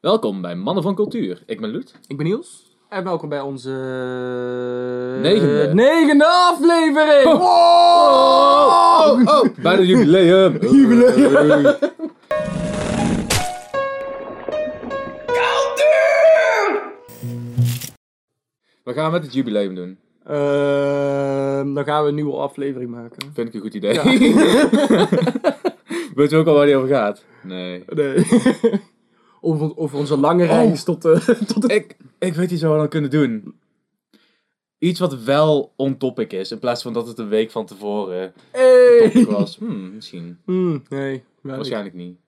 Welkom bij Mannen van Cultuur. Ik ben Loet. Ik ben Niels. En welkom bij onze... Negende. negende aflevering! Oh. Wow! Oh, oh, bijna jubileum. Jubileum. Wat gaan we met het jubileum doen? Ehm, dan gaan we een nieuwe aflevering maken. Vind ik een goed idee. Ja. Weet je ook al waar die over gaat? Nee. Nee. Over, over onze lange reis tot de... Tot. Ik, ik weet niet zo wat we dan kunnen doen. Iets wat wel on topic is, in plaats van dat het een week van tevoren Hey! was. Hmm, misschien. Hmm, nee. Waarschijnlijk niet. niet.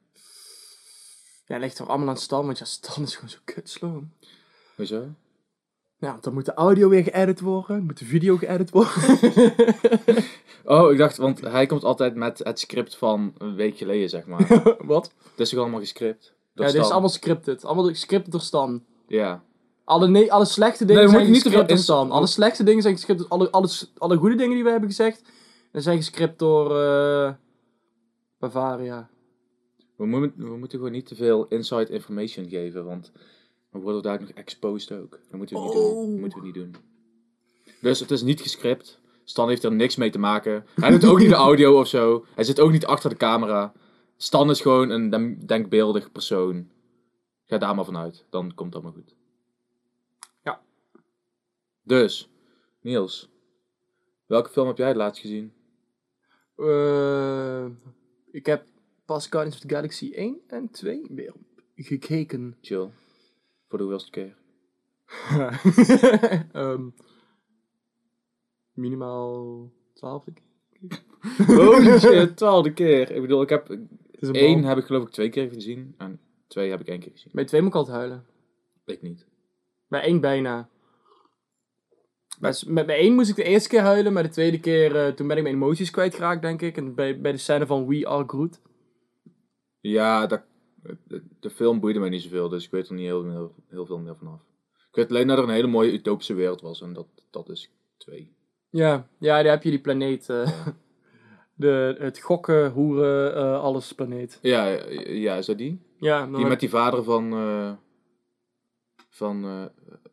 Ja, ligt er allemaal aan Stan, want ja, Stan is gewoon zo kutsloom. Hoezo? Ja, dan moet de audio weer geëdit worden, moet de video geëdit worden. Oh, ik dacht, want hij komt altijd met het script van een week geleden, zeg maar. Wat? Het is toch allemaal gescript? Ja, dit is allemaal scripted. Allemaal gescripted door Stan. Ja. Alle, nee, alle slechte dingen Nee, we zijn gescript door Stan. Alle slechte dingen zijn gescript door... Alle, alle, alle goede dingen die we hebben gezegd, die zijn gescript door... eh, Bavaria. We, moeten we moeten gewoon niet te veel inside information geven, want dan worden we daar nog exposed ook. Dat moeten we niet doen. Dat moeten we niet doen. Dus het is niet gescript. Stan heeft er niks mee te maken. Hij doet ook niet de audio of zo. Hij zit ook niet achter de camera. Stan is gewoon een denkbeeldig persoon. Ga daar maar vanuit. Dan komt dat maar goed. Ja. Dus, Niels. Welke film heb jij het laatst gezien? Eh, ik heb pas Guardians of the Galaxy 1 en 2 weer gekeken. Chill. Voor de hoeveelste keer. Ehm, minimaal 12 keer. Holy shit, twaalfde keer. Ik bedoel, ik heb... Eén heb ik geloof ik twee keer gezien. En twee heb ik één keer gezien. Bij 2 moet ik altijd huilen. Ik niet. Bij 1 bijna. Bij, met, bij 1 moest ik de eerste keer huilen, maar de tweede keer, eh, toen ben ik mijn emoties kwijtgeraakt, denk ik. En bij, bij de scène van We Are Groot. Ja, dat, de, de film boeide mij niet zoveel, dus ik weet er niet heel, heel, heel veel meer vanaf. Ik weet alleen dat er een hele mooie utopische wereld was en dat, dat is twee. Ja, ja, daar heb je die planeet. eh, Ja. de, het gokken, hoeren, eh, alles planeet. Ja, ja, is dat die? Ja, Die met die vader van, eh, van, eh,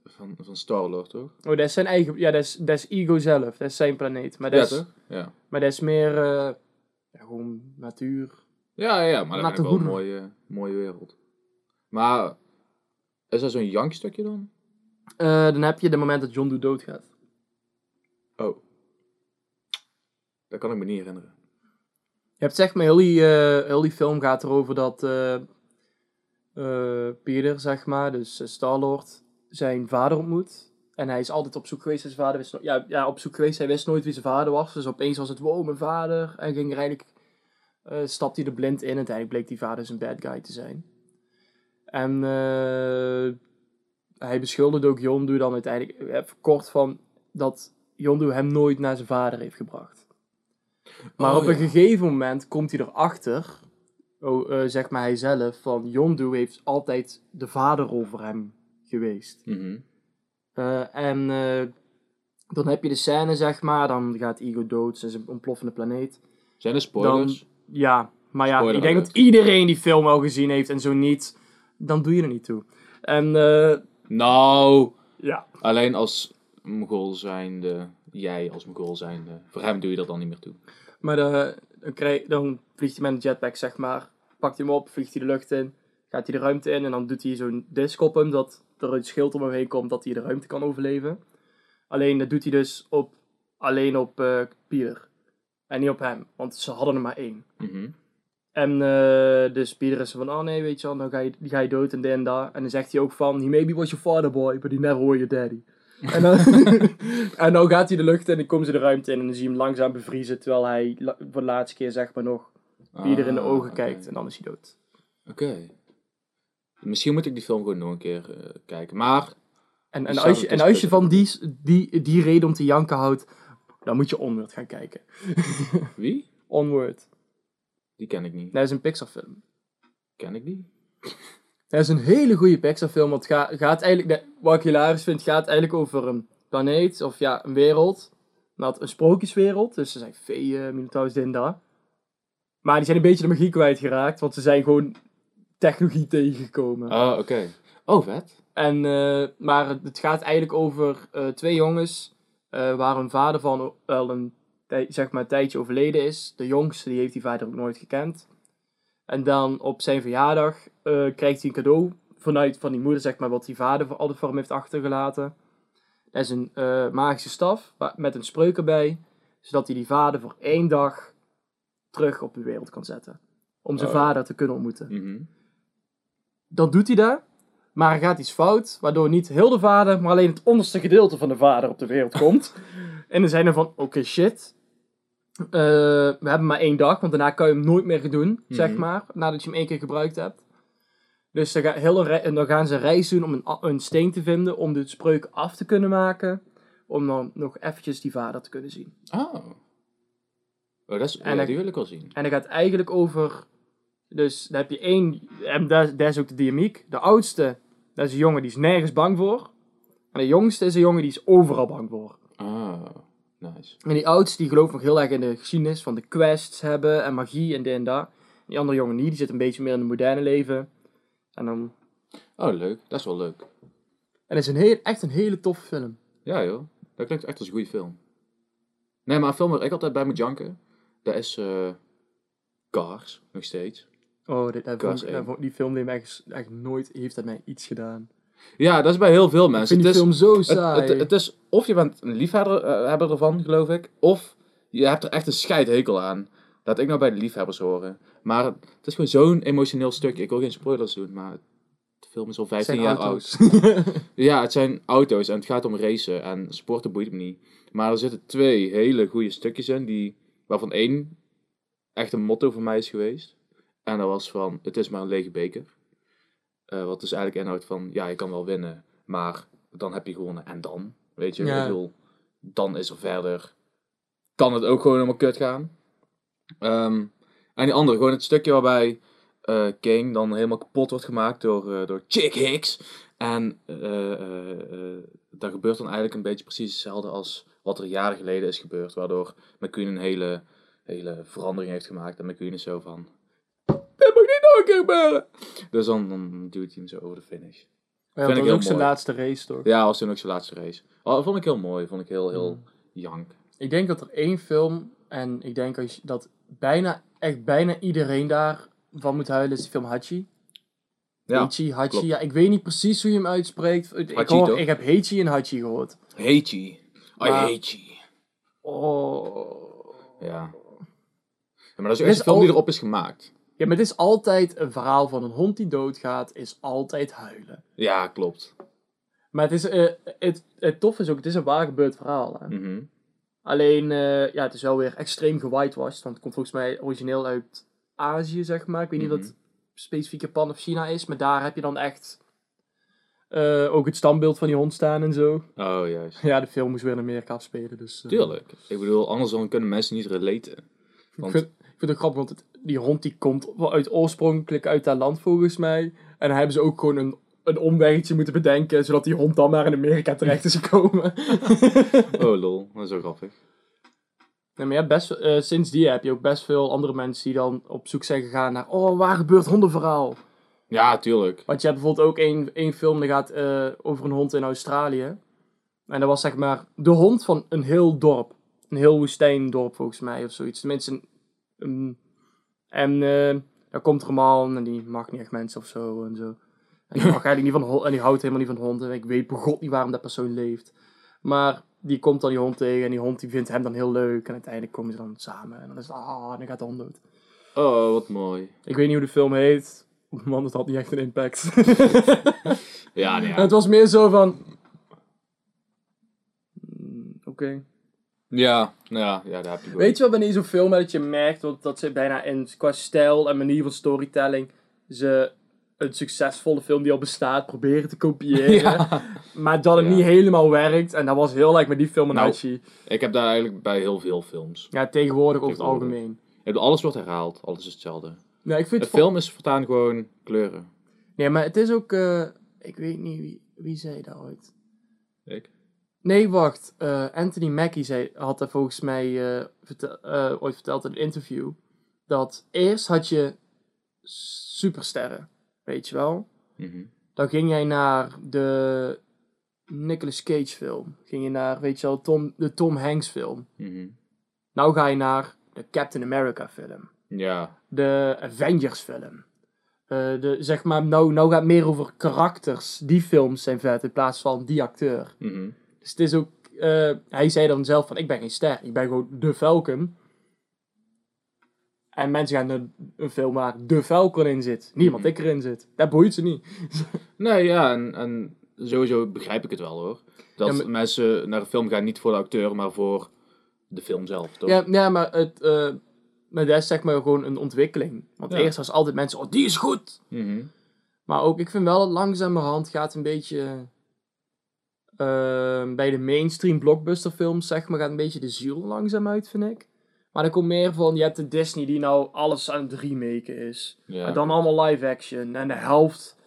van, van Star-Lord, toch? Oh, dat is zijn eigen... Ja, dat is, dat is Ego zelf. Dat is zijn planeet. Maar dat, is, toch? Ja. maar dat is meer... ja, gewoon natuur. Ja, ja, maar dat is wel een mooie, mooie wereld. Maar, is dat zo'n jankstukje dan? Dan heb je het moment dat John Doe doodgaat. Oh. Dat kan ik me niet herinneren. Je hebt zeg maar, heel die, eh, heel die film gaat erover dat eh, Peter, zeg maar, dus uh, Star-Lord, zijn vader ontmoet. En hij is altijd op zoek geweest zijn vader. Wist no- ja, ja, op zoek geweest. Hij wist nooit wie zijn vader was. Dus opeens was het, wow, mijn vader. En ging er eigenlijk, stapte hij er blind in. En uiteindelijk bleek die vader een bad guy te zijn. En hij beschuldigde ook Yondu dan uiteindelijk, kort van, dat Yondu hem nooit naar zijn vader heeft gebracht. Maar Oh, op een ja. gegeven moment komt hij erachter, oh, eh, zeg maar hij zelf, van Yondu heeft altijd de vaderrol voor hem geweest. Mhm. Eh, en eh, dan heb je de scène, zeg maar, dan gaat Ego dood, ze is een ontploffende planeet. Zijn er spoilers? Ja, maar ja, Spoiler ik denk alert. dat iedereen die film al gezien heeft en zo niet, dan doe je er niet toe. En Nou, ja, alleen als Mogol zijnde, jij als Mogol zijnde, voor hem doe je dat dan niet meer toe. Maar de, dan, krijg, dan vliegt hij met een jetpack, zeg maar, pakt hij hem op, vliegt hij de lucht in, gaat hij de ruimte in en dan doet hij zo'n disc op hem, dat er een schild om hem heen komt dat hij de ruimte kan overleven. Alleen dat doet hij dus op, alleen op eh Peter. En niet op hem, want ze hadden er maar één. Mhm. En eh, dus Peter is van, oh nee, weet je wel, dan ga je, ga je dood en dit en dat. En dan zegt hij ook van, he maybe was your father boy, but he never was your daddy. En, dan, en dan gaat hij de lucht in en dan komen ze de ruimte in en dan zie je hem langzaam bevriezen, terwijl hij la- voor de laatste keer zeg maar nog Peter in de Ah, ogen oké. kijkt en dan is hij dood. Oké. Misschien moet ik die film gewoon nog een keer eh, kijken. Maar, En, en, als je, en Discord. als je van die, die, die reden om te janken houdt, dan moet je Onward gaan kijken. wie? Onward. Die ken ik niet. Dat is een Pixar film. Ken ik die? Dat is een hele goede Pixar film. Want het gaat, eigenlijk, wat ik hilarisch vind, gaat eigenlijk over een planeet of ja, een wereld. Met een sprookjeswereld. Dus er zijn feeën, minotaurs, dit en dat. Maar die zijn een beetje de magie kwijtgeraakt. Want ze zijn gewoon technologie tegengekomen. Oh, oké. Oh, vet. En, eh, maar het- het gaat eigenlijk over eh, twee jongens eh, waar hun vader van wel een, zeg maar, een tijdje overleden is. De jongste die heeft die vader ook nooit gekend. En dan op zijn verjaardag krijgt hij een cadeau vanuit van die moeder, zeg maar, wat die vader voor- altijd voor hem heeft achtergelaten. Dat is een eh, magische staf met een spreuk erbij, zodat hij die vader voor één dag terug op de wereld kan zetten. Om zijn Oh. vader te kunnen ontmoeten Mhm. dan doet hij dat. Maar er gaat iets fout, waardoor niet heel de vader, maar alleen het onderste gedeelte van de vader op de wereld komt. en dan zijn er van, oké shit, eh, we hebben maar één dag, want daarna kan je hem nooit meer doen, zeg Mhm. maar, nadat je hem één keer gebruikt hebt. Dus dan, heel een dan gaan ze een reis doen om een, een steen te vinden, om de spreuk af te kunnen maken, om dan nog eventjes die vader te kunnen zien. Oh. Oh, dat is, En ja, die wil ik wel zien. En dat gaat eigenlijk over. Dus dan heb je één. En daar, daar is ook de dynamiek. De oudste, dat is een jongen die is nergens bang voor. En de jongste is een jongen die is overal bang voor. Oh, nice. En die oudste die gelooft nog heel erg in de geschiedenis van de quests hebben en magie en dit en dat. Die andere jongen niet, die zit een beetje meer in het moderne leven. En dan. Oh, leuk. Dat is wel leuk. En het is een heel, echt een hele toffe film. Ja, joh. Dat klinkt echt als een goede film. Nee, maar een film waar ik altijd bij moet janken, dat is eh Cars, nog steeds. Oh, dit, dat Cars vond, dat vond- die film heeft mij echt, echt nooit heeft dat mij iets gedaan. Ja, dat is bij heel veel Ik mensen. vind die Het is, film zo saai. het, het is, of je bent een liefhebber eh, ervan, geloof ik, of je hebt er echt een scheidhekel aan. Laat ik nou bij de liefhebbers horen. Maar het is gewoon zo'n emotioneel stuk. Ik wil geen spoilers doen, maar de film is al 15 zijn jaar auto's. oud. Ja, het zijn auto's en het gaat om racen en sporten boeit me niet. Maar er zitten twee hele goede stukjes in, die, waarvan één echt een motto voor mij is geweest. En dat was van, het is maar een lege beker. Eh, wat dus eigenlijk inhoudt van, ja, je kan wel winnen, maar dan heb je gewonnen en dan, weet je. Ja. Ik bedoel, dan is er verder, kan het ook gewoon helemaal kut gaan. Ehm, en die andere, gewoon het stukje waarbij eh King dan helemaal kapot wordt gemaakt door, eh, door Chick Hicks. En eh, eh, eh, dat gebeurt dan eigenlijk een beetje precies hetzelfde als wat er jaren geleden is gebeurd. Waardoor McQueen een hele, hele verandering heeft gemaakt. En McQueen is zo van... Dit moet niet nog een keer gebeuren! Dus dan, dan duwt hij hem zo over de finish. Ja, Vind dat was ook zijn laatste race, toch? Ja, was toen ook zijn laatste race. Oh, dat vond ik heel mooi. Vond ik heel, heel Mm. jank. Ik denk dat er één film, en ik denk als je- dat bijna, echt bijna iedereen daar van moet huilen, is de film Hachi. Ja, Hachi, Hachi. klopt. Ja, ik weet niet precies hoe je hem uitspreekt. Ik, Hachi, hoor, toch? ik heb Hachi en Hachi gehoord. You. I you. Oh. Ja. ja. Maar dat is echt een film die erop is gemaakt. Ja, maar het is altijd een verhaal van een hond die doodgaat, is altijd huilen. Ja, klopt. Maar het is, eh, het, het tof is ook, het is een waar gebeurd verhaal. Hè? Mhm. Alleen, eh, ja, het is wel weer extreem gewhitewashed, want het komt volgens mij origineel uit Azië, zeg maar. Ik weet niet Mhm. of het specifiek Japan of China is, maar daar heb je dan echt eh, ook het standbeeld van die hond staan en zo. Oh, juist. Ja, de film moest weer in Amerika afspelen, dus... eh, Tuurlijk. Ik bedoel, anders dan kunnen mensen niet relaten. Ik Want- vind, ik vind het grappig, want het- die hond die komt wel uit oorspronkelijk uit dat land volgens mij. En dan hebben ze ook gewoon een, een omweggetje moeten bedenken, zodat die hond dan maar in Amerika terecht is gekomen. Oh lol, dat is zo grappig. Nee, maar je hebt best, eh, sinds die heb je ook best veel andere mensen die dan op zoek zijn gegaan naar, oh, waar gebeurt hondenverhaal? Ja, tuurlijk. Want je hebt bijvoorbeeld ook één, één film die gaat eh, over een hond in Australië. En dat was zeg maar de hond van een heel dorp. Een heel woestijndorp volgens mij of zoiets. Tenminste, een, een- en eh dan komt er een man en die mag niet echt mensen of zo en zo. En die, mag eigenlijk niet van en die houdt helemaal niet van honden. Ik weet begot niet waarom dat persoon leeft. Maar die komt dan die hond tegen en die hond die vindt hem dan heel leuk. En uiteindelijk komen ze dan samen en dan is het, ah, en dan gaat de hond dood. Oh, wat mooi. Ik weet niet hoe de film heet, want het had niet echt een impact. Ja, nee, En het was meer zo van. Mm, Oké. Ja, nou ja, ja, daar heb je. Weet je wel, wanneer je zo'n film dat je merkt dat, dat ze bijna in, qua stijl en manier van storytelling. ze een succesvolle film die al bestaat proberen te kopiëren. Ja. Maar dat het Ja. niet helemaal werkt. En dat was heel erg met die film en Nou. Ik heb daar eigenlijk bij heel veel films. Ja, tegenwoordig over het algemeen. Alles wordt herhaald, alles is hetzelfde. Nee, ik vind De het film is voortaan gewoon kleuren. Nee, maar het is ook. eh, ik weet niet wie, wie zei dat ooit. Ik? Nee, wacht. Eh, Anthony Mackie zei, had er volgens mij vertel- eh, ooit verteld in een interview. Dat eerst had je supersterren. Weet je wel. Mhm. Dan ging jij naar de Nicolas Cage film. Ging je naar, weet je wel, Tom, de Tom Hanks film. Mhm. Nou ga je naar de Captain America film. Ja. De Avengers film. Eh, de, zeg maar, nou, nou gaat het meer over karakters. Die films zijn vet in plaats van die acteur. Mhm. Dus het is ook, eh, hij zei dan zelf van, ik ben geen ster, ik ben gewoon de Falcon. En mensen gaan naar een film waar de Falcon in zit. Niemand Mhm. ik erin zit. Dat boeit ze niet. Nee, ja, en, en sowieso begrijp ik het wel hoor. Dat Ja, maar- mensen naar de film gaan niet voor de acteur, maar voor de film zelf, toch? Ja, ja maar, het, eh, maar dat is zeg maar gewoon een ontwikkeling. Want Ja. eerst was altijd mensen, oh die is goed. Mhm. Maar ook, ik vind wel dat langzamerhand gaat een beetje... eh, bij de mainstream blockbuster films, zeg maar, gaat een beetje de ziel langzaam uit, vind ik. Maar er komt meer van, je hebt de Disney die nou alles aan het remaken is. Ja. En dan allemaal live action. En de helft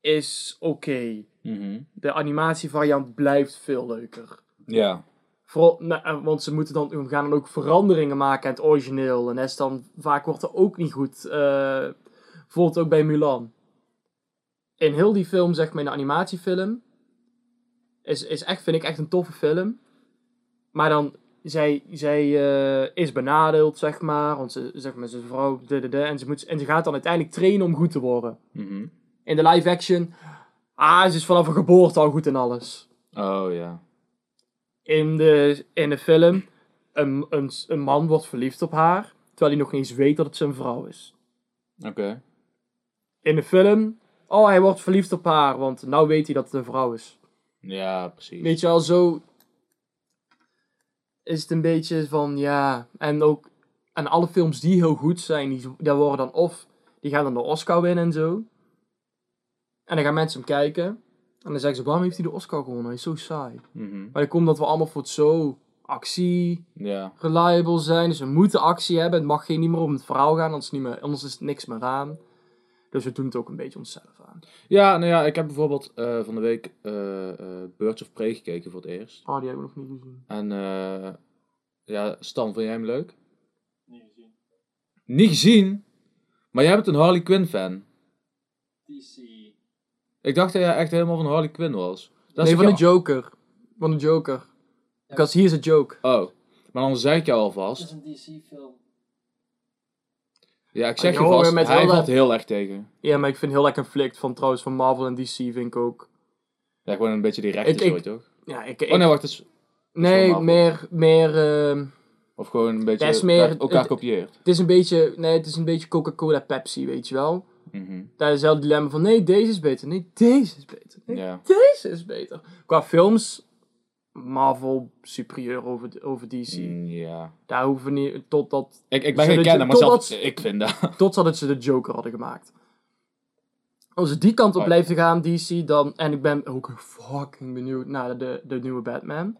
is oké. Mhm. De animatievariant blijft veel leuker. Ja. Vooral, nou, eh, want ze moeten dan, we gaan dan ook veranderingen maken aan het origineel. En dat is dan, vaak wordt er ook niet goed. eh bijvoorbeeld ook bij Mulan. In heel die film, zeg maar, in de animatiefilm, is, is echt, vind ik echt een toffe film. Maar dan, zij, zij eh, is benadeeld, zeg maar. Want ze, zeg maar, zijn vrouw, de, de, de, en, ze moet, en ze gaat dan uiteindelijk trainen om goed te worden. Mhm. In de live action, ah, ze is vanaf een geboorte al goed in alles. Oh ja. in de, in de film, een, een, een man wordt verliefd op haar, terwijl hij nog niet eens weet dat het zijn vrouw is. Oké. In de film, oh, hij wordt verliefd op haar, want nou weet hij dat het een vrouw is. Ja, precies. Weet je wel, zo is het een beetje van, ja, en ook, en alle films die heel goed zijn, die, die worden dan of, die gaan dan de Oscar winnen en zo. En dan gaan mensen hem kijken, en dan zeggen ze, waarom heeft hij de Oscar gewonnen? Hij is zo saai. Mhm. Maar dan komt dat we allemaal voor het zo actie, Ja. reliable zijn. Dus we moeten actie hebben. Het mag geen niet meer om het verhaal gaan, anders, niet meer, anders is het niks meer aan. Dus we doen het ook een beetje onszelf aan. Ja, nou ja, ik heb bijvoorbeeld eh, van de week eh, eh, Birds of Prey gekeken voor het eerst. Oh, die hebben we nog niet gezien. En eh, ja, Stan, vind jij hem leuk? Niet gezien. Niet gezien? Maar jij bent een Harley Quinn fan. DC. Ik dacht dat jij echt helemaal van Harley Quinn was. Dat nee, is van de Joker. Van de Joker. Because he is a joke. Oh, maar dan zeg ik jou Het is alvast. een DC-film. Ja, ik zeg je vast, met hij valt heel erg tegen. Ja, maar ik vind heel erg conflict van trouwens van Marvel en DC vind ik ook. Ja, gewoon een beetje die rechte zooi, toch? Ja, ik, ik- Oh nee, wacht, dus, nee, meer, meer, ehm, of gewoon een beetje is meer- elkaar het- kopieert. het is een beetje, nee, het is een beetje Coca-Cola Pepsi, weet je wel. Mhm. Daar is hetzelfde dilemma van, nee, deze is beter, nee, deze is beter, nee, Ja. deze is beter. Qua films, Marvel superieur over, over DC. Mm, ja. Daar hoeven we niet, totdat, Ik, ik ben geen kenner, maar zelfs ik vind dat. totdat ze de Joker hadden gemaakt. Als ze die kant op Oh. blijven gaan, DC, dan... En ik ben ook fucking benieuwd naar de, de nieuwe Batman.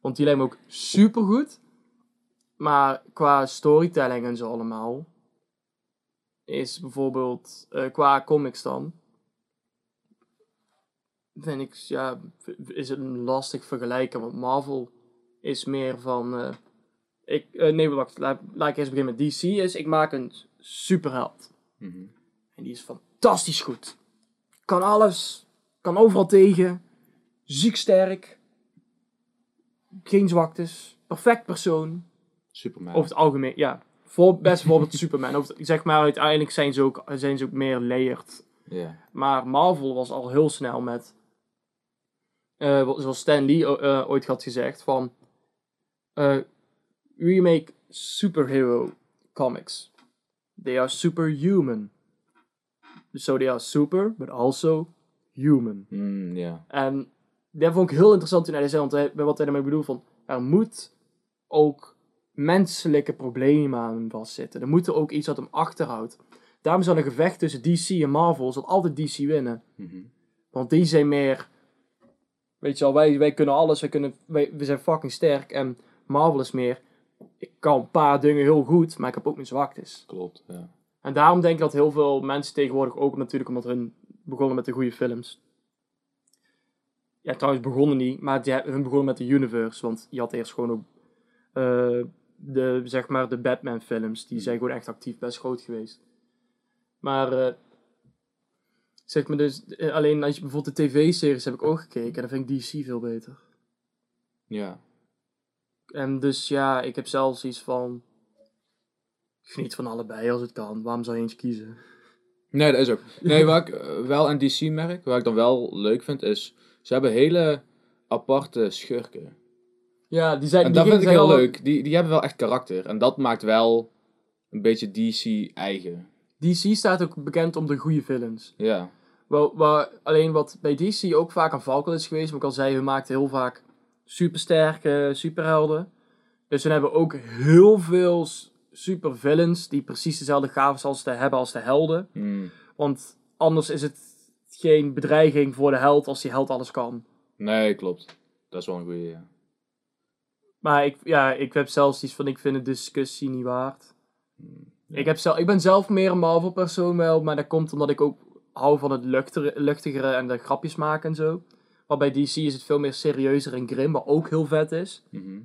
Want die lijkt me ook super goed. Maar qua storytelling en zo allemaal... Is bijvoorbeeld... eh, qua comics dan... Vind ik... Ja, is het een lastig vergelijken. Want Marvel is meer van... eh, ik, eh, nee, wacht. Laat, laat ik eerst beginnen met DC. Is, ik maak een superheld. Mhm. En die is fantastisch goed. Kan alles. Kan overal tegen. Ziek sterk. Geen zwaktes. Perfect persoon. Superman. Over het algemeen, ja. Voor, best bijvoorbeeld Superman. Over zeg maar, uiteindelijk zijn ze ook, zijn ze ook meer layered. Maar Marvel was al heel snel met... eh, wat- zoals Stan Lee eh, ooit had gezegd, van... eh we make superhero comics. They are superhuman. So they are super, but also human. Mm, ja. En dat vond ik heel interessant toen hij zei, want hij, wat hij bedoelt van... Er moet ook menselijke problemen aan vastzitten. Er moet er ook iets dat hem achterhoudt. Daarom zal een gevecht tussen DC en Marvel zal altijd DC winnen. Mhm. Want die zijn meer. Weet je wel, wij, wij kunnen alles, wij, kunnen, wij, we zijn fucking sterk. En Marvel is meer. Ik kan een paar dingen heel goed, maar ik heb ook mijn zwaktes. Klopt, ja. En daarom denk ik dat heel veel mensen tegenwoordig ook natuurlijk omdat hun begonnen met de goede films. Ja, trouwens begonnen niet, maar die, hun begonnen met de universe. Want je had eerst gewoon ook eh, de, zeg maar, de Batman films. Die zijn gewoon echt actief best groot geweest. Maar eh, Zeg maar dus, eh, alleen als je bijvoorbeeld de tv-series heb ik ook gekeken en dan vind ik DC veel beter. Ja. En dus ja, ik heb zelfs iets van. Geniet van allebei als het kan. Waarom zou je eens kiezen? Nee, dat is ook. Nee, wat ik eh, wel aan DC merk, wat ik dan wel leuk vind, is... Ze hebben hele aparte schurken. Ja, die zijn. En die dat vind ik heel leuk. Die, die hebben wel echt karakter. En dat maakt wel een beetje DC eigen. DC staat ook bekend om de goede villains. Ja. Wel, waar, alleen wat bij DC ook vaak een valkuil is geweest, wat ik al zei, we maakten heel vaak supersterke superhelden. Dus we hebben ook heel veel supervillains die precies dezelfde gaven als de, hebben als de helden. Hmm. Want anders is het geen bedreiging voor de held als die held alles kan. Nee, klopt. Dat is wel een goede. Ja. Maar ik, ja, ik heb zelfs iets van, ik vind de discussie niet waard. Ja. Ik, heb zelf, ik ben zelf meer een Marvel persoon wel, maar dat komt omdat ik ook hou van het luchtere, luchtigere en de grapjes maken en zo. Maar bij DC is het veel meer serieuzer en grim, wat ook heel vet is. Mhm.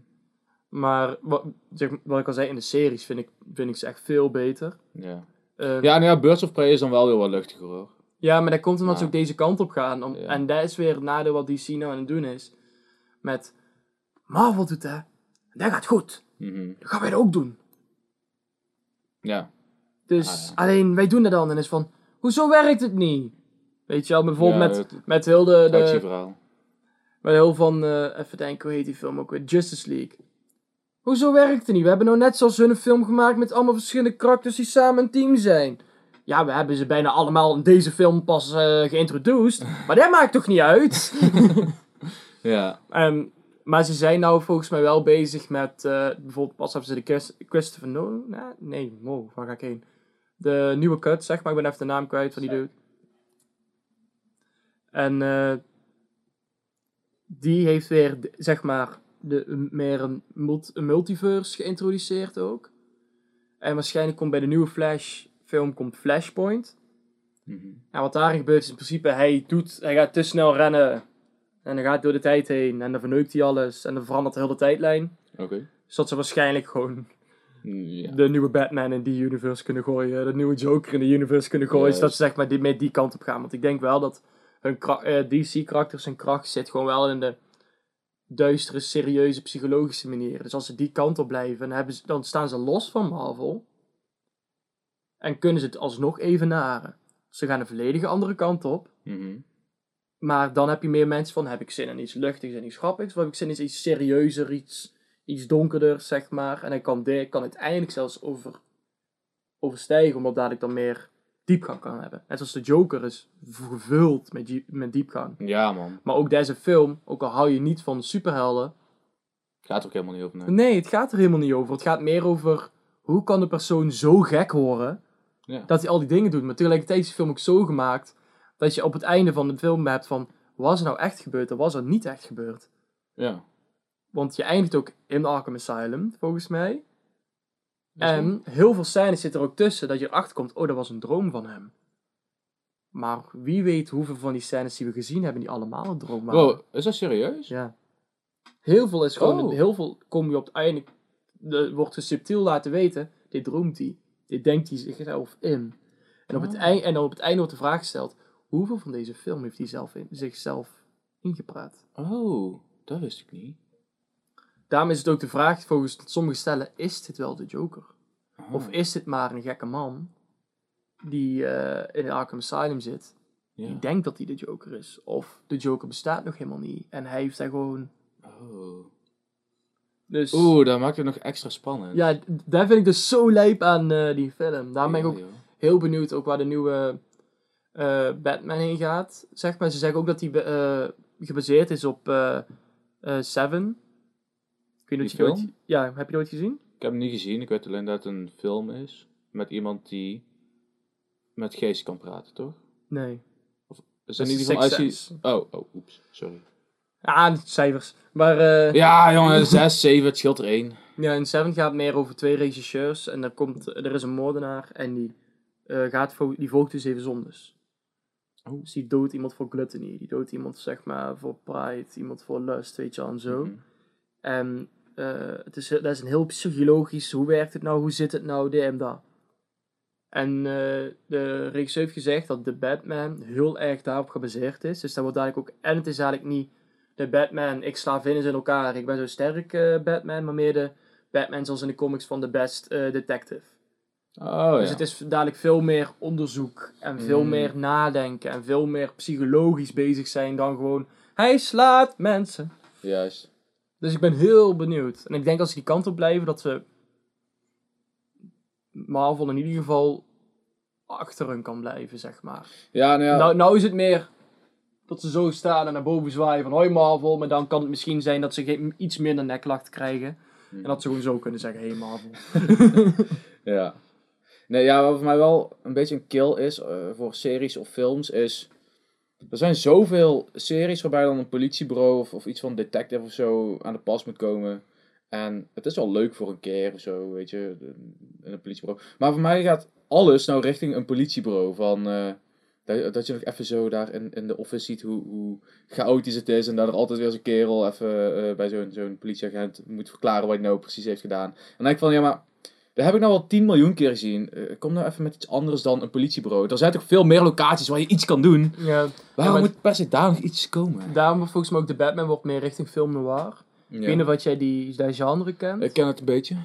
Maar wat, zeg, wat ik al zei, in de series vind ik, vind ik ze echt veel beter. Ja. Eh, Ja, nou ja, Birds of Prey is dan wel weer wat luchtiger hoor. ja, maar dat komt omdat ze ook deze kant op gaan. Om, Ja. En dat is weer het nadeel wat DC nou aan het doen is. Met Marvel doet dat, dat gaat goed. Mhm. Dat gaan wij dat ook doen. Ja. Dus Ah, ja. alleen wij doen dat dan en is van, hoezo werkt het niet? Weet je wel, bijvoorbeeld Ja, met, het- met heel de, de actieverhaal. met heel van, eh, even denken, hoe heet die film ook weer? Justice League. Hoezo werkt het niet? We hebben nou net zoals hun een film gemaakt met allemaal verschillende karakters die samen een team zijn. Ja, we hebben ze bijna allemaal in deze film pas eh geïntroduced. maar dat maakt toch niet uit? Ja. Ehm, maar ze zijn nou volgens mij wel bezig met, eh, bijvoorbeeld pas hebben ze de Chris- Christopher Nolan, nee, nee, wow, waar ga ik heen? De nieuwe cut, zeg maar, ik ben even de naam kwijt van die dude. En eh, die heeft weer, zeg maar, de, meer een, mult- een multiverse geïntroduceerd ook. En waarschijnlijk komt bij de nieuwe Flash film komt Flashpoint. Mhm. En wat daarin gebeurt is in principe, hij, doet, hij gaat te snel rennen. En dan gaat door de tijd heen. En dan verneukt hij alles. En dan verandert de hele tijdlijn. Oké. Dus dat ze waarschijnlijk gewoon Ja. de nieuwe Batman in die universe kunnen gooien. De nieuwe Joker in die universe kunnen gooien. Zodat ze zeg maar die, met die kant op gaan. Want ik denk wel dat hun eh, DC-karakters en kracht zit gewoon wel in de duistere, serieuze, psychologische manier. Dus als ze die kant op blijven, dan, hebben ze, dan staan ze los van Marvel. En kunnen ze het alsnog evenaren. Ze gaan een volledige andere kant op. Mhm. Maar dan heb je meer mensen van, heb ik zin in iets luchtigs en iets grappigs? Of heb ik zin in iets serieuzer, iets, iets donkerder, zeg maar. En hij kan, de, kan uiteindelijk zelfs over, overstijgen, omdat dadelijk dan meer diepgang kan hebben. Net als de Joker is gevuld met, met diepgang. Ja, man. Maar ook deze film, ook al hou je niet van superhelden... Gaat er ook helemaal niet over. Nee. Nee, het gaat er helemaal niet over. Het gaat meer over, hoe kan de persoon zo gek horen... Ja. dat hij al die dingen doet. Maar tegelijkertijd is de film ook zo gemaakt... dat je op het einde van de film hebt van... was er nou echt gebeurd of was er niet echt gebeurd? Ja. Want je eindigt ook in Arkham Asylum, volgens mij. En heel veel scènes zitten er ook tussen dat je erachter komt, oh, dat was een droom van hem. Maar wie weet hoeveel van die scènes die we gezien hebben, die allemaal een droom waren. Wow, is dat serieus? Ja. Heel veel is gewoon, Oh. heel veel kom je op het einde, de, wordt je subtiel laten weten, dit droomt hij. Dit denkt hij zichzelf in. En op, het Oh. eind, en op het einde wordt de vraag gesteld, hoeveel van deze film heeft hij zelf in, zichzelf ingepraat? Oh, dat wist ik niet. Daarom is het ook de vraag, volgens sommige stellen, is dit wel de Joker? Oh. Of is dit maar een gekke man die eh, in Arkham Asylum zit, Ja. die denkt dat hij de Joker is? Of de Joker bestaat nog helemaal niet en hij heeft daar gewoon... Oh. Dus, Oeh, dat maakt het nog extra spannend. ja, daar vind ik dus zo lijp aan eh, die film. Daarom ben ik ook joh. heel benieuwd ook waar de nieuwe eh, Batman heen gaat. Zeg maar, ze zeggen ook dat die eh, gebaseerd is op eh, Seven. Ik weet niet Die of je die ooit- film? Ja, heb je die ooit gezien? Ik heb hem niet gezien. Ik weet alleen dat het een film is. Met iemand die met geest kan praten, toch? Nee. Is Dat in is als Sixth hij... Sense. Oh, oh, oeps. Sorry. Ah, cijfers. Maar Ja, jongen. 6, 7. Het scheelt er één. Ja, in Seven gaat meer over twee regisseurs. En er, komt, er is een moordenaar en die, gaat, die volgt dus even zondes. Oh. Dus die doodt iemand voor gluttony. Die doodt iemand zeg maar voor pride. Iemand voor lust, weet je wel, en zo. Mhm. En eh, het is, dat is een heel psychologisch. Hoe werkt het nou? Hoe zit het nou? Dit en dat. En eh, de regisseur heeft gezegd dat de Batman heel erg daarop gebaseerd is. Dus dat wordt dadelijk ook... En het is eigenlijk niet de Batman, ik sla vingers in elkaar, ik ben zo sterk eh, Batman, maar meer de Batman zoals in de comics van The Best Detective. Oh Dus ja. het is dadelijk veel meer onderzoek en veel Mm. meer nadenken en veel meer psychologisch bezig zijn dan gewoon hij slaat mensen. Juist. Dus ik ben heel benieuwd. En ik denk als ze die kant op blijven dat we Marvel in ieder geval achter hun kan blijven, zeg maar. Ja, nou ja. Nou, nou is het meer dat ze zo staan en naar boven zwaaien van hoi Marvel, maar dan kan het misschien zijn dat ze iets minder neklachten krijgen. En dat ze gewoon zo kunnen zeggen, hey Marvel. Ja. Nee, ja, wat voor mij wel een beetje een kill is eh, voor series of films is... Er zijn zoveel series waarbij dan een politiebureau of, of iets van detective of zo aan de pas moet komen. En het is wel leuk voor een keer of zo, weet je, in een politiebureau. Maar voor mij gaat alles nou richting een politiebureau. Van, eh, dat, dat je nog even zo daar in, in de office ziet hoe, hoe chaotisch het is. En dat er altijd weer zo'n kerel even eh, bij zo'n zo'n politieagent moet verklaren wat hij nou precies heeft gedaan. En dan denk ik van, ja maar, dat heb ik nou al 10 miljoen keer gezien. Eh, kom nou even met iets anders dan een politiebureau. Er zijn toch veel meer locaties waar je iets kan doen. Ja, Waarom moet per se daar nog iets komen? daarom wordt volgens mij ook de Batman wordt meer richting film noir. Weet niet of jij die, dat genre kent. Ik ken het een beetje.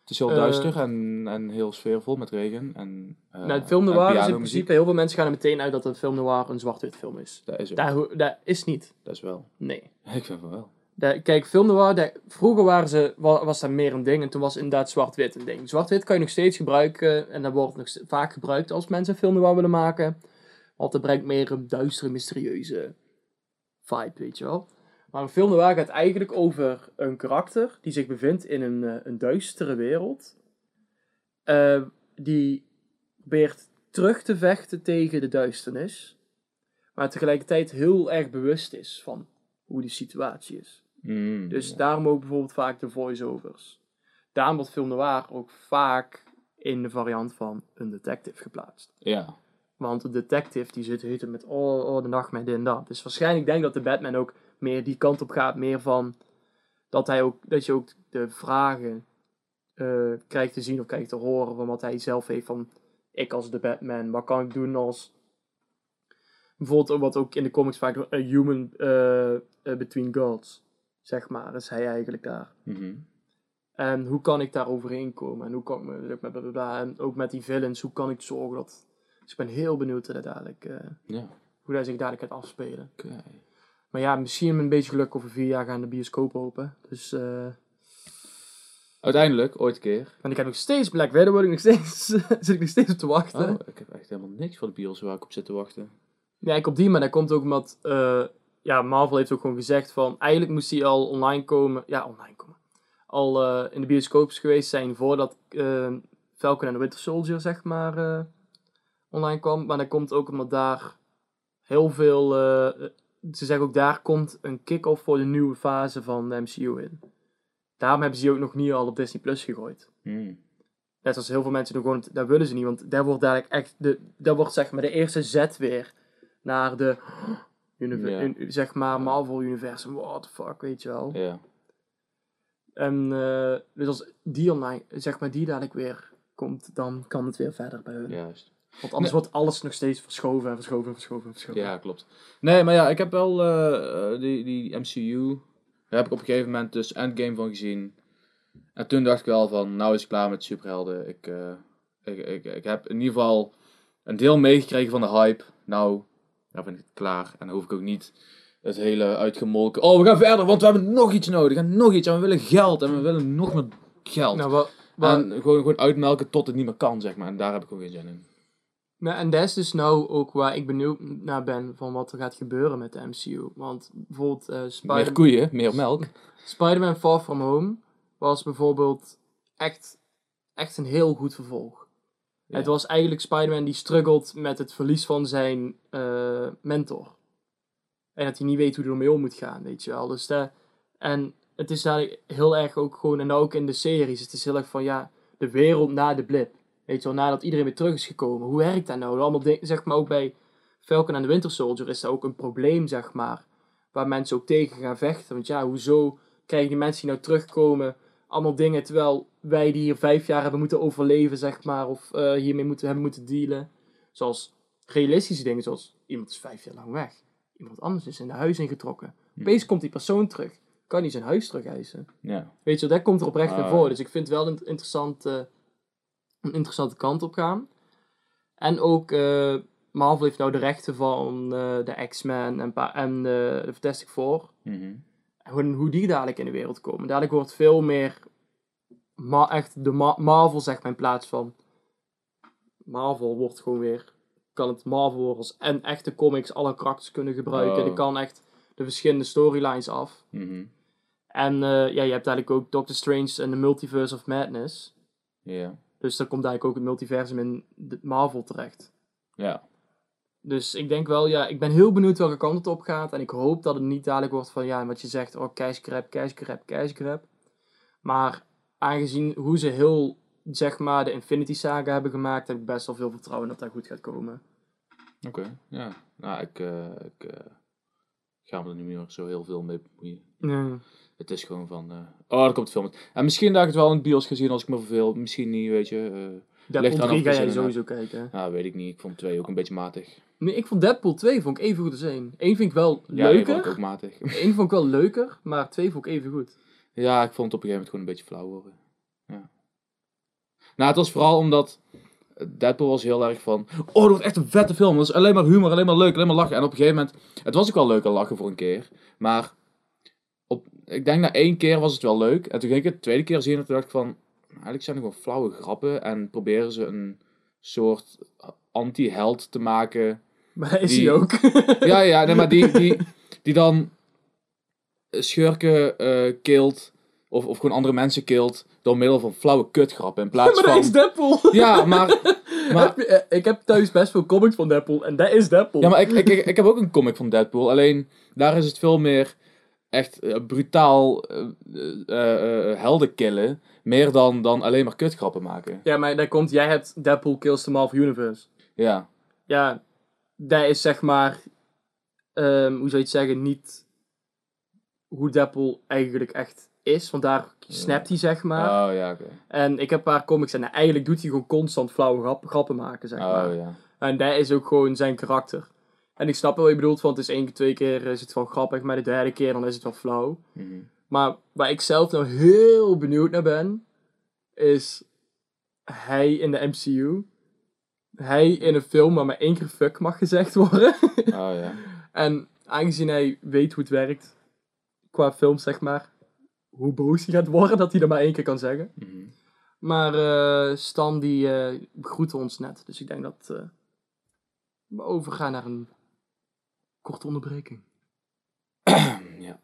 Het is heel Eh, duister en, en heel sfeervol met regen. En, eh, nou, film noir is in principe, heel veel mensen gaan er meteen uit dat een film noir een zwart-wit film is. Dat is, ook. Dat, dat is niet. dat is wel. Nee. Ik vind van wel. Dat- kijk, film noir, dat, vroeger waren ze, wa- was dat meer een ding en toen was inderdaad zwart-wit een ding. Zwart-wit kan je nog steeds gebruiken en dat wordt nog vaak gebruikt als mensen film noir willen maken. Want het brengt meer een duistere, mysterieuze vibe, weet je wel. Maar een film noir gaat eigenlijk over een karakter die zich bevindt in een, eh, een duistere wereld. Eh, die probeert terug te vechten tegen de duisternis. Maar tegelijkertijd heel erg bewust is van hoe die situatie is. Mm, Dus ja. daarom ook bijvoorbeeld vaak de voice-overs. Daarom wordt film noir ook vaak in de variant van een detective geplaatst. Ja. Want de detective die zit heten met oh, oh de nacht met dit en dat. Dus waarschijnlijk denk ik dat de Batman ook meer die kant op gaat. Meer van dat, hij ook, dat je ook de vragen eh, krijgt te zien of krijgt te horen van wat hij zelf heeft. Van ik als de Batman, wat kan ik doen als... Bijvoorbeeld wat ook in de comics vaak a human eh, eh, between gods, zeg maar, is hij eigenlijk daar. Mhm. En hoe kan ik daar overheen komen? En hoe kan ik me, met bla, bla, bla. En ook met die villains, hoe kan ik zorgen dat... Dus ik ben heel benieuwd hoe dat dadelijk, eh, Ja. hoe dat zich dadelijk gaat afspelen. Maar ja, misschien met een beetje geluk over vier jaar gaan de bioscoop open. Dus, eh Uiteindelijk, ooit een keer. en ik heb nog steeds Black Widow, word ik nog steeds, zit ik nog steeds op te wachten. Oh, ik heb echt helemaal niks voor de bios waar ik op zit te wachten. Ja, ik op die, maar dat komt ook omdat, eh, ja, Marvel heeft ook gewoon gezegd van, eigenlijk moest hij al online komen, ja, online komen, al eh, in de bioscoop geweest zijn voordat eh, Falcon en the Winter Soldier, zeg maar, eh, online kwam. Maar dat komt ook omdat daar heel veel, ze zeggen ook daar komt een kick-off voor de nieuwe fase van de MCU in. Daarom hebben ze die ook nog niet al op Disney Plus gegooid. Mm. Net als heel veel mensen doen gewoon, dat willen ze niet, want daar wordt dadelijk echt, de, dat wordt zeg maar de eerste zet weer naar de, univer- Ja. un- zeg maar, Marvel Universum, what the fuck, weet je wel. Ja. En eh, dus als die online, zeg maar, die dadelijk weer komt, dan kan het weer verder bij hun. Juist. Want anders wordt alles nog steeds verschoven en verschoven en verschoven en verschoven. Ja, klopt. Nee, maar ja, ik heb wel eh, eh, die, die MCU. Daar heb ik op een gegeven moment dus Endgame van gezien. En toen dacht ik wel van, nou is het klaar met superhelden. Ik, ik, ik, ik heb in ieder geval een deel meegekregen van de hype. Nou, nou vind ik het klaar. En dan hoef ik ook niet het hele uitgemolken. Oh, we gaan verder, want we hebben nog iets nodig. En nog iets. En we willen geld. En we willen nog meer geld. Nou, wat, wat, en gewoon, gewoon uitmelken tot het niet meer kan, zeg maar. En daar heb ik gewoon geen zin in. nou, en dat is dus nou ook waar ik benieuwd naar ben van wat er gaat gebeuren met de MCU. Want bijvoorbeeld eh Meer Spider- koeien, meer melk. Spider-Man Far From Home was bijvoorbeeld echt, echt een heel goed vervolg. Het was eigenlijk Spider-Man die struggelt met het verlies van zijn eh, mentor. En dat hij niet weet hoe hij ermee om moet gaan, weet je wel. Dus dat, en het is daar heel erg ook gewoon, en ook in de series, het is heel erg van ja, de wereld na de blip. Weet je wel, nadat iedereen weer terug is gekomen. Hoe werkt dat nou? Allemaal dingen, zeg maar ook bij Falcon en de Winter Soldier is dat ook een probleem, zeg maar. Waar mensen ook tegen gaan vechten. Want ja, hoezo krijgen die mensen die nou terugkomen allemaal dingen, terwijl wij die hier vijf jaar hebben moeten overleven, zeg maar, of eh, hiermee moeten, hebben moeten dealen. Zoals realistische dingen, zoals iemand is vijf jaar lang weg. Iemand anders is in de huis ingetrokken. Hm. Opeens komt die persoon terug. Kan hij zijn huis terug eisen? Ja. Weet je, dat komt er oprecht in Ah. voor. Dus ik vind het wel een interessante, een interessante kant op gaan. En ook, eh, Marvel heeft nou de rechten van eh, de X-Men en, en de, Fantastic Four. Mhm. En hoe, hoe die dadelijk in de wereld komen. Dadelijk wordt veel meer ma- echt de Ma- Marvel, zeg maar, in plaats van Marvel wordt gewoon weer, kan het Marvel worden als en echte comics alle karakters kunnen gebruiken. Oh. Die kan echt de verschillende storylines af. Mhm. En eh, ja, je hebt eigenlijk ook Doctor Strange en de Multiverse of Madness. Ja. Dus daar komt eigenlijk ook het multiversum in Marvel terecht. Ja. Dus ik denk wel, ja, ik ben heel benieuwd welke kant het op gaat. En ik hoop dat het niet dadelijk wordt van, ja, wat je zegt, oh, cash grab, cash grab, cash grab. Maar aangezien hoe ze heel, zeg maar, de Infinity Saga hebben gemaakt, heb ik best wel veel vertrouwen dat dat goed gaat komen. Oké. Ja. Nou, ik, eh, ik eh, ga me er niet meer zo heel veel mee bemoeien. Nee. Het is gewoon van, eh, oh, er komt veel met. En misschien dat ik het wel in het bios gezien als ik me verveel. Misschien niet, weet je. eh Deadpool aan 3 of ga jij sowieso kijken. nou, weet ik niet. Ik vond twee ook een beetje matig. Nee, ik vond Deadpool 2 vond ik even goed als 1. 1 vind ik wel Ja, leuker. ook matig. 1 vond ik wel leuker, maar 2 vond ik even goed. Ja, ik vond het op een gegeven moment gewoon een beetje flauw worden. Ja. Nou, het was vooral omdat Deadpool was heel erg van... Oh, dat wordt echt een vette film. Dat is alleen maar humor, alleen maar leuk, alleen maar lachen. En op een gegeven moment... Het was ook wel leuk al lachen voor een keer. Maar op, ik denk na één keer was het wel leuk. En toen ging ik het de tweede keer zien en toen dacht ik van... Eigenlijk zijn er gewoon flauwe grappen. En proberen ze een soort anti-held te maken... Maar is Die- hij ook. Ja, ja, nee, maar die, die, die dan schurken eh kilt, of, of gewoon andere mensen kilt, door middel van flauwe kutgrappen. In plaats maar dat is. Deadpool. Ja, maar... maar Heb je- eh, ik heb thuis best veel comics van Deadpool en dat is Deadpool. ja, maar ik, ik, ik, ik heb ook een comic van Deadpool, alleen daar is het veel meer echt brutaal helden killen, meer dan, dan alleen maar kutgrappen maken. Ja, maar daar komt, jij hebt Deadpool Kills the Marvel Universe. Ja, Ja, dat is zeg maar, ehm, hoe zou je het zeggen, niet hoe Deadpool eigenlijk echt is. Want daar snapt hij zeg maar. oh ja, oké. En ik heb een paar comics en eigenlijk doet hij gewoon constant flauwe grap- grappen maken, zeg maar. Oh ja. En dat is ook gewoon zijn karakter. En ik snap wel wat je bedoelt, want het is één keer, twee keer is het wel grappig, maar de derde keer dan is het wel flauw. Mhm. Maar waar ik zelf nou heel benieuwd naar ben, is hij in de MCU. Hij in een film waar maar één keer fuck mag gezegd worden. Oh ja. en aangezien hij weet hoe het werkt, qua film zeg maar, hoe boos hij gaat worden dat hij dat maar één keer kan zeggen. Mhm. Maar eh, Stan die begroette ons net, dus ik denk dat eh, we overgaan naar een korte onderbreking. ja.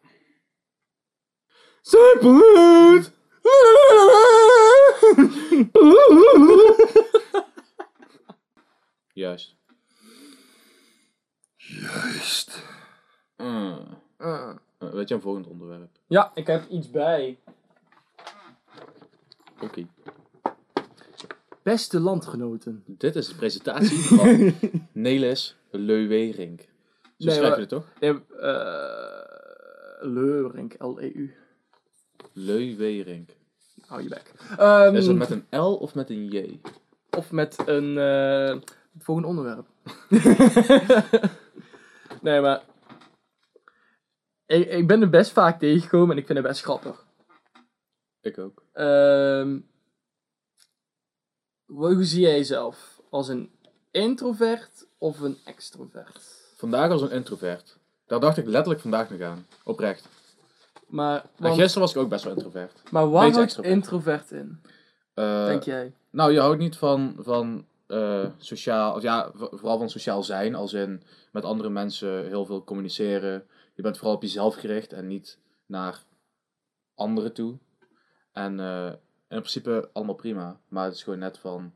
Simpelheid! Juist. Juist. Uh, Ah. uh, weet je een volgend onderwerp? Ja, ik heb iets bij. Oké. Beste landgenoten. Dit is de presentatie van Nelis Leuwerink. Zo Nee, schrijf je het toch? Nee, eh Leurink, L-E-U. Leuwerink. Hou je bek. Ehm, Is dat met een L of met een J? Of met een eh, het volgende onderwerp. nee, maar. Ik, ik ben er best vaak tegengekomen en ik vind het best grappig. Ik ook. Ehm, hoe hoe zie jij jezelf? Als een introvert of een extrovert? Vandaag als een introvert. Daar dacht ik letterlijk vandaag nog aan. Oprecht. Maar, En gisteren was ik ook best wel introvert. maar waar houdt introvert in, Eh, denk jij? Nou, je houdt niet van, van eh, sociaal, of ja, vooral van sociaal zijn, als in met andere mensen heel veel communiceren. Je bent vooral op jezelf gericht en niet naar anderen toe. En eh, in principe allemaal prima, maar het is gewoon net van